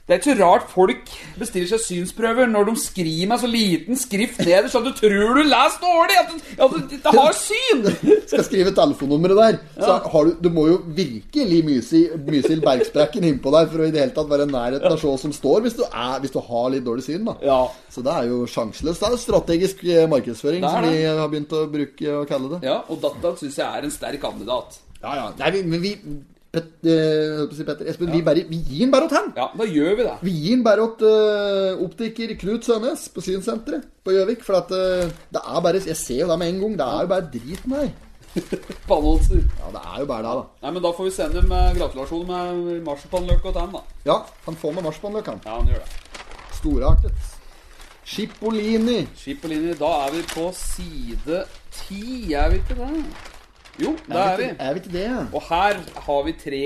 det er ikke så rart folk bestiller seg synsprøver når de skriver med så liten skrift nederst at du tror du leser dårlig! At du, at du, det har syn! skal skrive telefonnummeret der, så har du, du må jo virkelig myse Mysil Bergsprekken innpå der for å i det hele tatt være i nærheten av å se som står, hvis du, er, hvis du har litt dårlig syn. da Ja. Så det er jo sjanseløst. Det er jo strategisk eh, markedsføring, Det som vi har begynt å bruke og kalle det. ja og dette syns jeg er en sterk kandidat. Ja, ja. Nei, men vi Pet, eh, Petter, Espen, vi, bare, vi gir den bare til han! Ja, da gjør vi det. Vi gir den bare til uh, optiker Knut Sønes på Synssenteret på Gjøvik. For at uh, det er bare Jeg ser jo det med en gang. Det er jo bare drit med deg. På. Ja, det er jo bare det, da. Nei, men da får vi sende med gratulasjon med marsipanløk og tann, da. Ja, han får med marsipanløk, han. Ja, han gjør det. Storartet. Chipolini. Chipolini. Da er vi på side ti, er vi ikke det? Jo, da er vi. Er vi ikke det? Og her har vi tre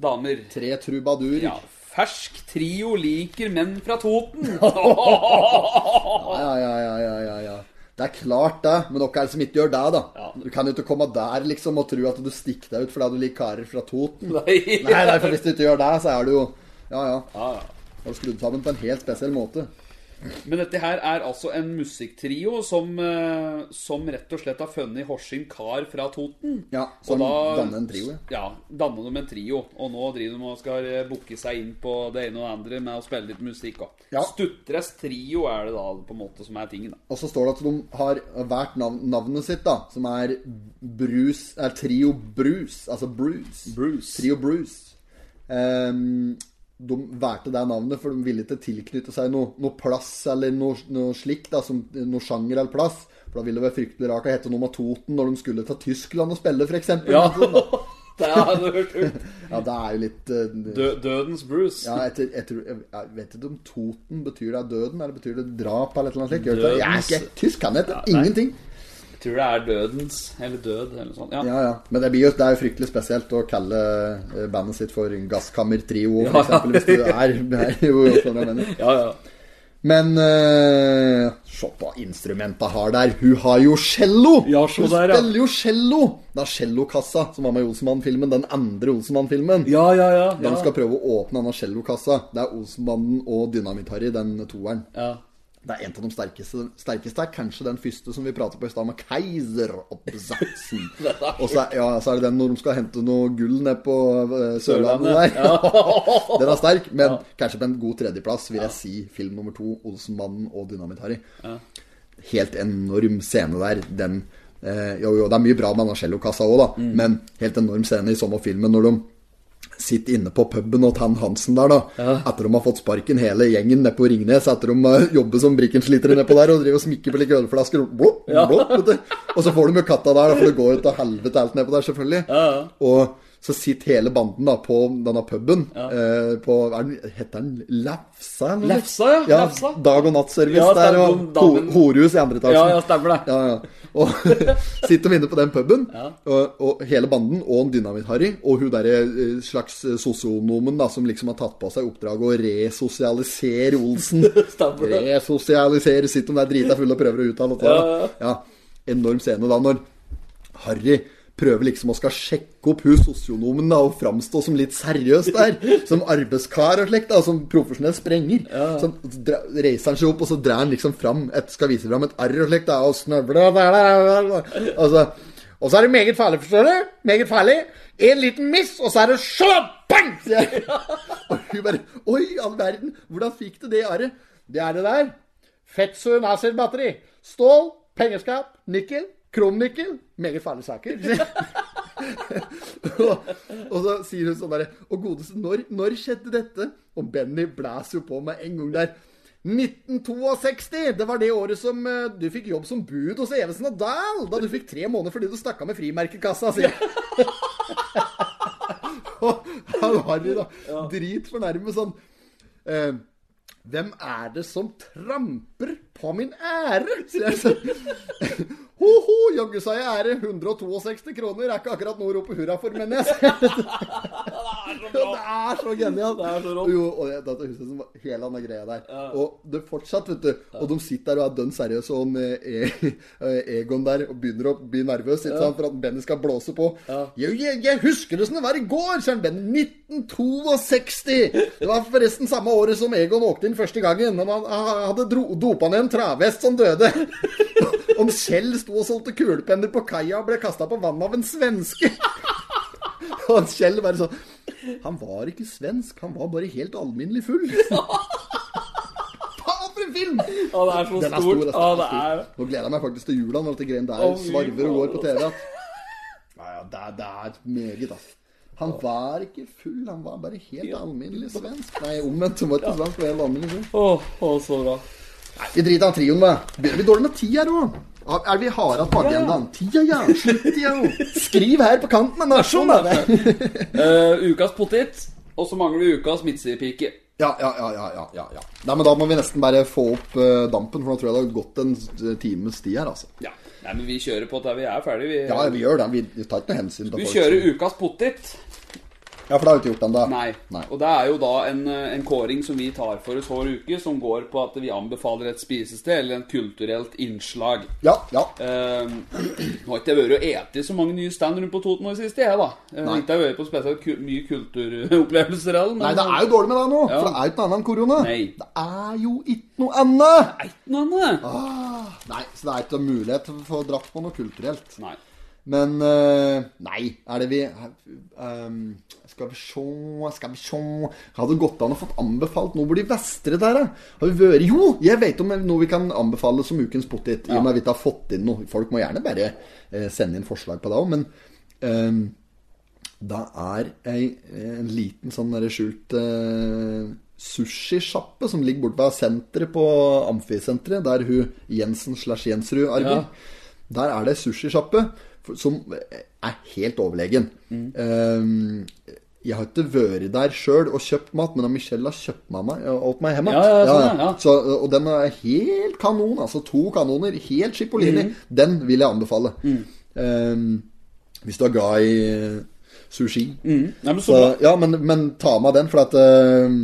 damer. Tre trubadurer. Ja, fersk trio liker menn fra Toten. Ja, ja, ja, ja, ja, ja. Det er klart, det. Men dere er det som ikke gjør det, da. Ja. Du kan jo ikke komme der liksom og tro at du stikker deg ut fordi du liker karer fra Toten. Nei. Nei, nei, for hvis du ikke gjør det, så er du jo Ja, ja. Ja, ja. Har du skrudd sammen på en helt spesiell måte. Men dette her er altså en musikktrio som, eh, som rett og slett har funnet Horsing kar fra Toten. Ja, som da- danner en trio. ja. Danner de en trio. Og nå driver de og skal eh, booke seg inn på det ene og det andre med å spille litt musikk. òg. Ja. Stutres trio er det da på en måte som er tingen. da. Og så står det at de har valgt navn, navnet sitt, da, som er Bruce Er Trio Bruce. Altså Bruce. Bruce. Trio Bruce. Ehm, de valgte det navnet, for de ville ikke tilknytte seg noe, noe plass eller noe, noe slikt, noe sjanger eller plass. For da ville det være fryktelig rart å hete noe med Toten når de skulle til Tyskland og spille, f.eks. Ja. det har du hørt. ut. ja, det er jo litt uh, Dø Dødens Bruce. Ja, jeg, tror- jeg, vet ikke om Toten betyr det er døden, eller betyr det drap, eller et eller annet slikt. Det det? Jeg er ikke tysk, kan jeg ja, Ingenting. Tror det er Dødens, eller Død, eller sånt. Ja. Ja, ja. Men det, blir jo, det er jo fryktelig spesielt å kalle eh, bandet sitt for Gasskammertrio, Ja, eksempel, hvis du er, er jo sånn jeg mener. ja, ja. Men uh, se på instrumenta har der. Hun har jo cello! Ja, Hun der, ja. spiller jo cello! Det er cellokassa som var med i Olsenmann-filmen. Den andre Olsenmann-filmen. Ja, ja, ja. De skal prøve å åpne denne cellokassa. Det er Olsenmannen og Dynamitt-Harry, den toeren. ja. Det er en av de sterkeste. sterkeste er kanskje den første som vi prater på i stad, med Keiseroppsatsen. Og så er, ja, så er det den når de skal hente noe gull ned på eh, Sørlandet der. den er sterk, men kanskje på en god tredjeplass vil jeg si film nummer to, 'Olsenmannen og Dynamitt-Harry'. Helt enorm scene der. Den eh, Jo, jo, det er mye bra med denne cellokassa òg, da, men helt enorm scene i sommerfilmen når de sitter inne på puben og han Hansen der, da. Etter de har fått sparken hele gjengen nede på Ringnes. Etter de jobber som brikkenslitere nedpå der og driver og smikker på like ølflasker. blop, vet du. Og så får de jo katta der, for det går jo til helvete alt nedpå der, selvfølgelig. Og så sitter hele banden da på denne puben. Eh, på, er den, heter den Lefsa? eller? Lefsa, ja. ja. Lefsa. Dag og nattservice Ja, der, og damen- ho horhus i andre etasjen. Ja, ja, stemmer det. Ja, ja. Og sitter de inne på den puben, og, og hele banden, og en Dynamitt-Harry, og hun derre eh, slags eh, sosionomen da, som liksom har tatt på seg oppdraget å resosialisere Olsen. Stemmer det. resosialisere, sitter de der drita fulle og prøver å uttale Ja, Ja, Enorm scene da, når Harry prøver liksom å skal sjekke opp hun sosionomen da, og framstå som litt seriøs der. Som arbeidskar og slikt, da, som profesjonell sprenger. Så reiser han seg opp, og så drar han liksom fram et, skal vise fram et arr og slikt, da, og snøvler der. Og så, er det meget farlig, forstår du? Meget farlig. En liten miss, og så er det slå! Bang! sier. Og hun bare Oi, all verden, hvordan fikk du det arret? Det er det der. Fetsu Nasir-batteri, Stål, pengeskap, nikkel, kromnikkel. Meget farlige saker. og, og så sier hun sånn derre Og godeste, når, når skjedde dette? Og Benny blæser jo på med en gang der. 1962! Det var det året som uh, du fikk jobb som bud hos Evensen og Dahl. Da du fikk tre måneder fordi du stakk av med frimerkekassa, sier jeg. Og han Harry, da, dritfornærmet sånn eh, Hvem er det som tramper på min ære? sier jeg sånn. Ho-ho, jaggu sa jeg ære. 162 kroner er ikke akkurat noe å rope hurra for, mener jeg. Det er så genialt. Det er så rått. Jo, og jeg, dette huset som var hele denne greia der. Og det fortsatt, vet du. Og de sitter der og er dønn seriøse, og eh, eh, Egon der og begynner å bli nervøs ikke sant, for at Benny skal blåse på. Jeg, jeg, jeg husker det som det var i går, sier Benny. 1962! Det var forresten samme året som Egon åkte inn første gangen. Han han hadde dopa ned en travhest som døde. Om Kjell sto og solgte kulepenner på kaia og ble kasta på vannet av en svenske. Og Kjell bare sånn Han var ikke svensk, han var bare helt alminnelig full. Faen for en film! Ja, det er så Den er stort. stor. altså. Ja, det er stor. Nå gleder jeg meg faktisk til jula når dette greiene der Å, svarver og går på. TV. At... Ja, ja, det, er, det er meget, altså. Han var ikke full, han var bare helt alminnelig svensk. Nei, omvendt. Han var ikke svensk, han var helt alminnelig full. Åh, åh, så bra. Vi driter i trioen, da. Begynner vi dårlig med tid her òg? Er vi harde på agendaen? Tida, ja. Slutt, ja! Skriv her på kanten av nasjonen, da. Eh, ukas potet, og så mangler vi ukas midtsidepike. Ja, ja, ja, ja, ja, ja, ja. Nei, men da må vi nesten bare få opp uh, dampen, for nå tror jeg det har gått en eh, times tid her, altså. Ja. Nei, men vi kjører på til vi er ferdige. Vi, Ja, vi gjør det. Vi vi tar ikke noe hensyn til vi folk kjører ukas potet. Ja, for det har vi ikke gjort ennå. Nei. Nei. Og det er jo da en, en kåring som vi tar for oss hver uke, som går på at vi anbefaler et spisested eller en kulturelt innslag. Ja, ja. Eh, nå har ikke jeg vært og spist så mange nye stand rundt på Toten i siste, jeg, da. Jeg har ikke vært på spesielt mye kulturopplevelser heller. men- Nei, det er jo dårlig med deg nå, Ja. for det er jo ikke noe annet enn korona. Nei. Det er jo ikke noe annet! er ikke noe annet. Ah, nei, så det er ikke mulighet til å få dratt på noe kulturelt. Nei. Men uh, Nei, er det vi ehm, Skal vi sjå Skal vi sjå Hadde gått an å fått anbefalt noe hvor de vestre der? Har vi vært Jo, jeg vet om noe vi kan anbefale som ukens potet. I og med at vi ikke har fått inn noe. Folk må gjerne bare eh, sende inn forslag på det òg, men um, da er ei, en liten sånn skjult eh, sushisjappe som ligger borte ved senteret på Amfisenteret, der hun Jensen slash Jensrud arbeider. Der er det ei sushisjappe som er helt overlegen. Eh, jeg har ikke vært der sjøl og kjøpt mat, men Michelle har kjøpt meg meg, åt meg hjemme. Ja, ja, sånn, ja, ja. Så, og den er helt kanon. Altså to kanoner. Helt Chipolini. Mm. Den vil jeg anbefale. Eh, hvis du er glad i sushi. sushi. Nei, men så Så, ja, men, men ta med den, for at uh,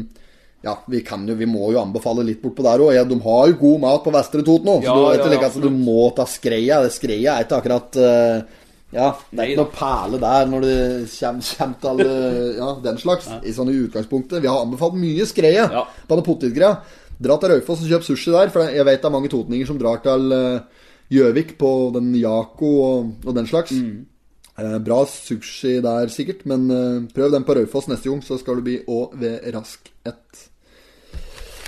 Ja, vi, kan jo, vi må jo anbefale litt bortpå der òg. Ja, de har jo god mat på Vestre Toten òg, så Ja, du, ja, like, altså, du må ta skreia. Skreia er ikke akkurat eh, Ja, det er ikke noe perle der når det kommer, kommer til alle, ja, den slags. I sånne utgangspunktet. Vi har anbefalt mye skreie Ja. på den potetgreia. Dra til Raufoss og kjøp sushi der, for jeg vet det er mange totninger som drar til eh, Gjøvik på den Jako og, og den slags. Eh, bra sushi der sikkert, men eh, prøv den på Raufoss neste gang, så skal du bli òg ved rask ett.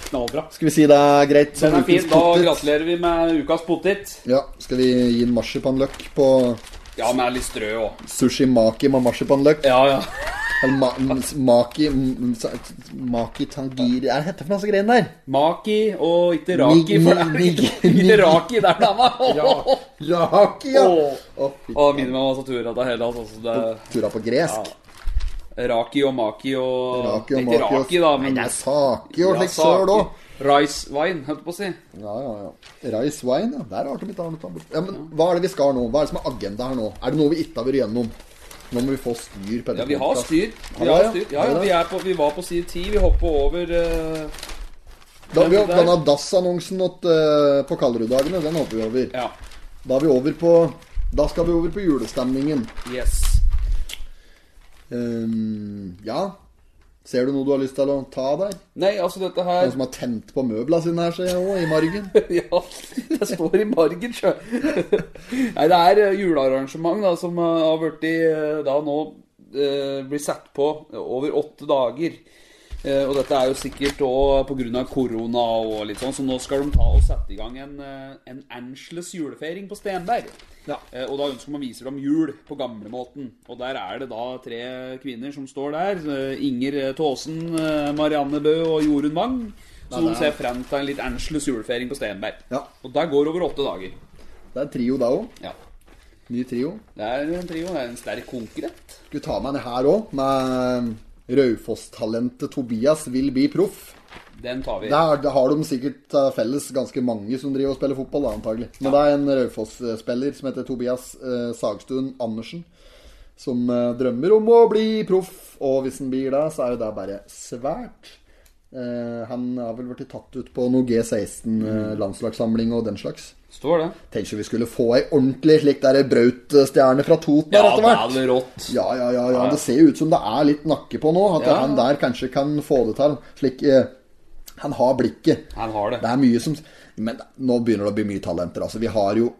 Knallbra. Skal vi si det er greit Den er fin. Da gratulerer vi med ukas potet. Ja, skal vi gi en marsipanløk på Ja, med litt strø òg. sushi maki med marsipanløk? Ja, ja. Eller ma maki Maki tangiri Hva er det heter for noe så greier der? Maki og ikke raki. Nig- For det er nig- ikke, nig- Ja. raki, det er ja! Å, minner meg om Satura til Hellas. Altså, det Tura på gresk. Raki og maki og Raki og maki da, Nei, men det er sake og slikt slik søl òg. Rice wine, holdt jeg på å si. Ja, ja, ja. Rice wine, ja. Der har du ikke annet. Ja, men hva er det vi skal nå? Hva er det som er agenda her nå? Er det noe vi ikke har vært gjennom? Nå må vi få styr på Ja, vi har styr. Vi, Ja, har styr. Ja, Ja, vi, på, vi var på side 10. Vi hopper over uh... Da vi Den denne DAS-annonsen eh, på Kallerud-dagene, den hopper vi over. Ja. Da vi over på Da skal vi over på julestemningen. Yes. Um, ja. Ser du noe du har lyst til å ta der? Nei, altså dette her Noen som har tent på møblene sine her, ser jeg òg, i margen. Ja, det står i margen, sjø. Nei, det er eh, julearrangement da, som eh, har blitt i, eh, da nå eh, blir satt på over åtte dager. Eh, og dette er jo sikkert òg pga. korona og litt sånn, så nå skal de ta og sette i gang en, eh, en Angeles julefeiring på Stenberg. Ja. og da ønsker man å vise dem jul på gamlemåten. Og der er det da tre kvinner som står der. Eh, Inger Taasen, eh, Marianne Bø og Jorunn Wang. Så de ser frem til en litt Angeles julefeiring på Stenberg. Ja. Og der går over åtte dager. Det er trio da òg. Ja. Ny trio. Det er en trio. Det er en sterk konkurrent. Skal vi ta med det her òg, med Raufoss-talentet Tobias vil bli proff. Den tar vi. Der, har de sikkert eh, felles ganske mange som driver og spiller fotball, da, antagelig. Men det er en Raufoss-spiller som heter Tobias eh, Sagstuen Andersen, som eh, drømmer om å bli proff. Og hvis han blir det, så er jo det bare svært. Eh, han har vel blitt tatt ut på noe G16-landslagssamling og den slags. Står det. Tenk om vi skulle få ei ordentlig slik der brautstjerne fra Toten Ja, etter det hvert. hadde rått. Ja, ja, ja, ja. Det ser jo ut som det er litt nakke på nå. At Ja. han der kanskje kan få det til. Slik eh, Han har blikket. Han har det. Det er mye som Men nå begynner det å bli mye talenter. Altså, vi har jo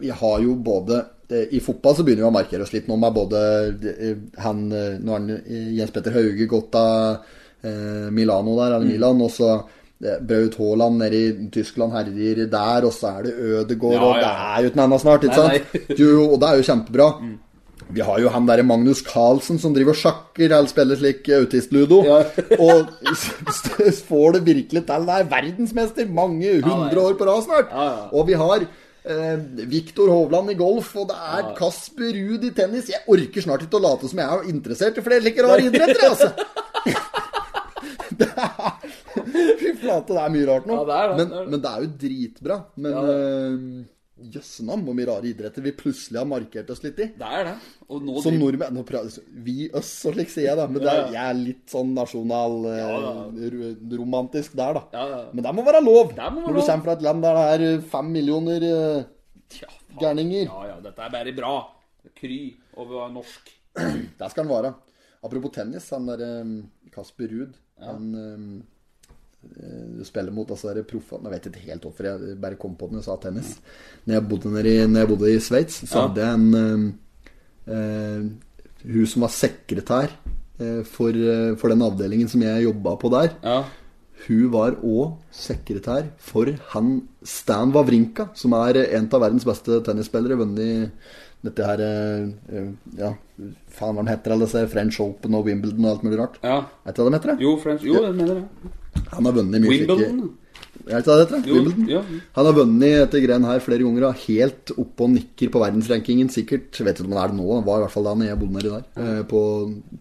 Vi har jo både eh, I fotball så begynner vi å markere oss litt nå med både eh, han eh, Nå har eh, Jens Petter Hauge gått av eh, Milano der, Mm. eller Milan, og så eh, Braut Haaland nede i Tyskland herjer der, og så er det Ødegaard, Ja, og det er jo ikke noe snart, ikke Nei, sant? nei. Jo, og det er jo kjempebra. Vi har jo han derre Magnus Carlsen som driver og sjakker eller spiller slik autistludo. og s- s- får det virkelig til. Det er verdensmester mange hundre år på rad snart. Og vi har eh, Viktor Hovland i golf, og det er Kasper Ruud i tennis. Jeg orker snart ikke å late som jeg er interessert i flere like rare idretter, altså. Fy flate, det er mye rart nå. Ja, det er det, men, det er det. men det er jo dritbra. Men uh, jøsse navn hvor mye rare idretter vi plutselig har markert oss litt i. Det er det. Og nå Som nordmenn nå prøver, Vi, oss og slik sier jeg, da. Men det er, jeg er litt sånn nasjonalromantisk der, da. Ja, ja. Men det må være lov. Må være Når du kommer fra et land der det er eh, fem millioner eh, Ja, gærninger. Ja, ja, dette er bare bra. Kry over norsk. Der skal han være. Apropos tennis, han der eh, Kasper Ruud Han eh, du spiller mot altså proffene Jeg vet ikke helt hvorfor jeg bare kom på den og jeg sa tennis. Når jeg bodde, nede i, når jeg bodde i Sveits, så Ja. hadde jeg en eh, eh, Hun som var sekretær eh, for, eh, for den avdelingen som jeg jobba på der. Ja. Hun var òg sekretær for han Stan Wawrinka, som er en av verdens beste tennisspillere. Vunnet dette her eh, eh, Ja, faen hva den heter alle disse French Open og Wimbledon og alt mulig rart. ja. Vet du hva de heter? Det? Jo, French. Jo, det mener det. Han har vunnet mye Wimbledon. Er det det Wimbledon? ja. Han har vunnet dette greien her flere ganger og helt oppe og nikker på verdensrankingen. Sikkert, vet ikke om han er det nå, han var i hvert fall da jeg bodde nedi der. eh, På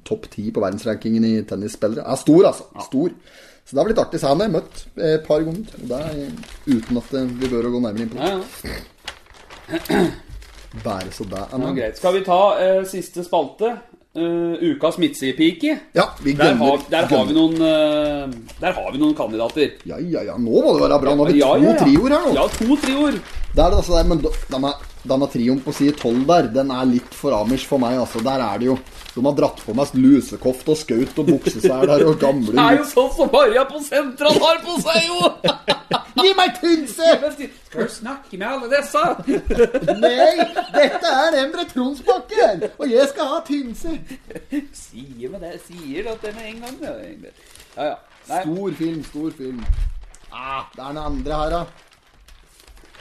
topp ti på verdensrankingen i tennisspillere. Er stor, altså. Stor. Så det har blitt artig. Så han har jeg møtt et par ganger. Og det er uten at eh, vi bør gå nærmere inn på det. Ja, ja. Bare så det er noe. Skal vi ta eh, siste spalte? Eh, ukas midtsidepike. Ja, vi Der, har, der, har vi noen, eh, der har vi noen kandidater. Ja, ja, ja. Nå må det være bra. Nå har vi Ja, to ja, ja. trioer her nå. Ja, to trioer. Det er det altså der, men denne, denne trioen på side 12 der, den er litt for amish for meg, altså. Der er det jo De har dratt på meg lusekoft og skaut og bukseseler og gamle Det er jo sånn som Marja på sentral har på seg, jo! Gi meg tynse! Skal du snakke med alle disse? Nei, dette er Emre Tronsbakken, og jeg skal ha tynse. Sier med det, sier det at det med en gang. Ja, ja. ja. Nei, Stor film, stor film. Ah, det er den andre her, da.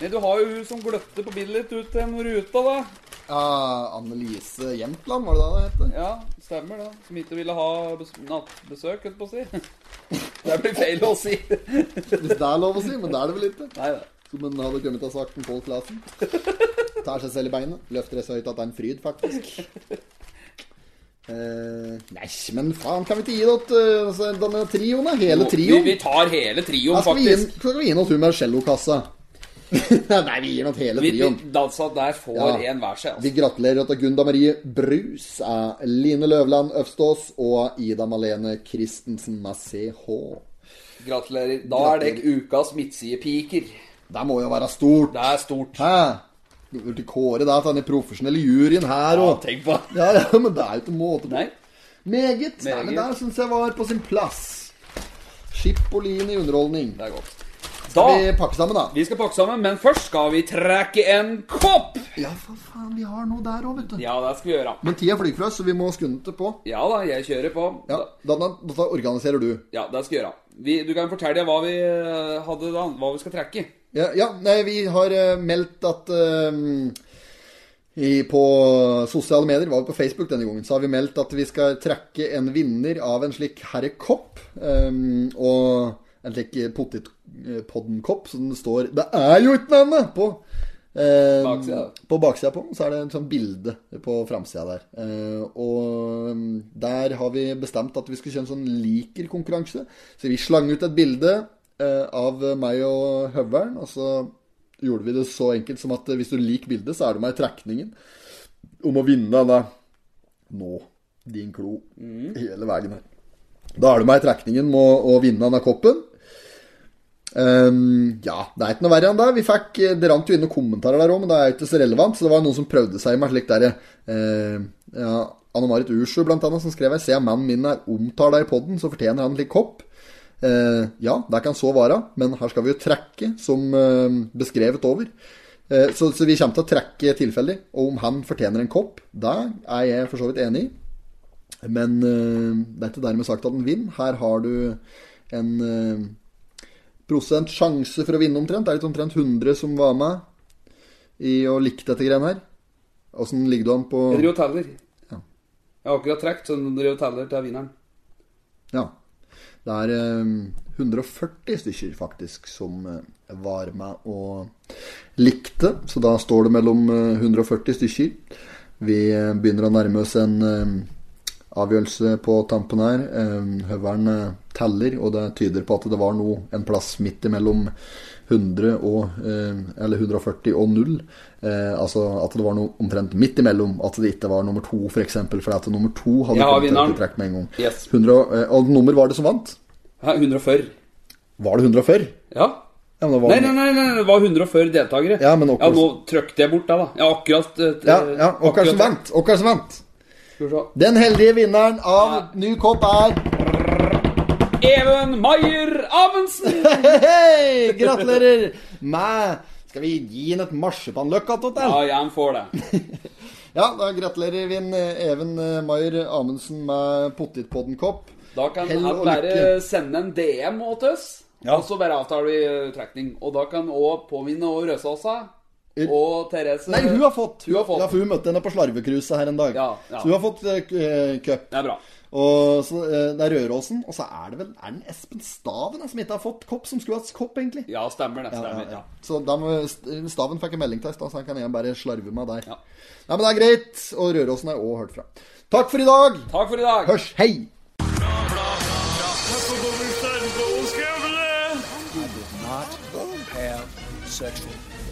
Nei, du har jo hun som gløtte på bildet ditt ut til ruta, da. Ja, Annelise Jämtland, var det da det het? Ja, stemmer det. Som ikke ville ha bes nattbesøk, holdt på å si. Det blir feil å si. Hvis det er lov å si, men det er det vel ikke. Nei. Som en hadde kommet og sagt om Pål Clasen. Tar seg selv i beinet. Løfter det så høyt at det er en fryd, faktisk. Uh, nei, men faen, kan vi ikke gi det altså, denne trioen, da? Hele Vi, trioen? vi tar hele trioen, faktisk. skal, vi gi, skal vi gi noe med cellokassa? nei, vi gir til hele Vi, vi trioen. dansa der får Ja. en hver seg. Vi Altså. gratulerer til Gunda Marie Brus, eh, Line Løvland Øfstås og Ida Malene Christensen med CH. Gratulerer. Da er det ukas midtsidepiker. Det må jo være stort. Det er stort. Hæ? Du burde kåre deg til den profesjonelle juryen her Ja, tenk på Ja, ja, men det er jo ikke måte på. Nei. Meget. Nei, men der syns jeg var på sin plass. Skippolin i underholdning. Det er godt. Skal vi pakke sammen, da? vi skal pakke sammen, men først skal vi trekke en kopp! Ja, for faen, vi har noe der òg, vet du. Ja, det skal vi gjøre. Men tida flyr fra oss, så vi må skunde på. Ja da, jeg kjører på. Ja, da, da, organiserer du. Ja, det skal vi gjøre. Vi, du kan fortelle hva vi eh, hadde da, hva vi skal trekke. Ja, ja nei, vi har eh, meldt at eh, i, På sosiale medier, var vi på Facebook denne gangen, så har vi meldt at vi skal trekke en vinner av en slik herrekopp. Um, og en slik potetpodden-kopp, som det står Det er jo ikke navnet! På. eh, Baksida. På baksida på, så er det en sånn bilde på framsida der. Eh, og um, der har vi bestemt at vi skal kjøre en sånn liker-konkurranse. Så vi slang ut et bilde eh, av meg og høveren, og så gjorde vi det så enkelt som at eh, hvis du liker bildet, så er du med i trekningen om å vinne denne nå, din klo, hele veien her. Da er du med i trekningen med å, å vinne denne koppen. Ehm, ja, det er ikke noe verre enn det. Vi fikk, Det rant jo inn noen kommentarer der òg, men det er ikke så relevant. Så det var noen som prøvde seg med slik derre uh, ja, Anne Marit Ursø blant annet som skrev her Se mannen min er omtalt i podden, så fortjener han en slik kopp. Uh, ja, det kan så være, men her skal vi jo trekke som uh, beskrevet over. Eh, så, så vi kommer til å trekke tilfeldig. Og om han fortjener en kopp, det er jeg for så vidt enig i. Men eh, det er ikke dermed sagt at han vinner. Her har du en eh, sjanse for å vinne omtrent. Det er litt omtrent 100 som var med i å like dette greiene her. Åssen ligger du an på Jeg driver og teller. Ja. Jeg har akkurat trukket, så jeg driver og teller til vinneren. Ja. Det er eh, 140 stykker faktisk som eh, var med og likte. Så da står det mellom eh, 140 stykker. Vi eh, begynner å nærme oss en eh, avgjørelse på tampen her. Eh, Høveren eh, teller, og det tyder på at det var noe, en plass midt imellom 100 og, eh, eller 140 og 0. Eh, altså at det var noe omtrent midt imellom. At det ikke var nummer to, f.eks. For eksempel, fordi at nummer to hadde ja, kommet til trekk med en gang. Yes. 100, og- nummer var det som vant? Ja, 140. Var det 140? Ja. Ja, men det var Nei, nei, nei, nei, det var 140 deltakere. Ja, men akkurat- nå trykte jeg bort det, da. Ja, akkurat Ja, ja, hva som vant? Og som vant? Den heldige vinneren av Ja. ny kopp er Even Maier Amundsen! Hei! Gratulerer med Skal vi gi ham et marsipanløkka attåt? Ja, eller? jeg får det. Ja, da gratulerer vi eh, Even eh, Maier Amundsen med Pottitpodden-kopp. Da kan Hell han bare lykke. sende en DM til oss, Ja. og så bare avtaler vi trekning. Og da kan òg påminne og Røsåsa og Therese Nei, hun har fått. Hun har fått. Ja, for hun møtte henne på Slarvekruset her en dag. Ja, ja. Så hun har fått cup. Det er bra. Og så, eh, det er Røråsen, og så er det vel Er det Espen Staven som ikke har fått kopp, som skulle hatt kopp, egentlig? Ja, stemmer det. Stemmer. ja, Ja, ja. Så Staven fikk en melding til oss, så han kan jeg bare slarve meg der. Ja. Nei, men det er greit. Og Røråsen har jeg òg hørt fra. Takk for i dag. Takk for i dag. Hørs. Hei. Sexual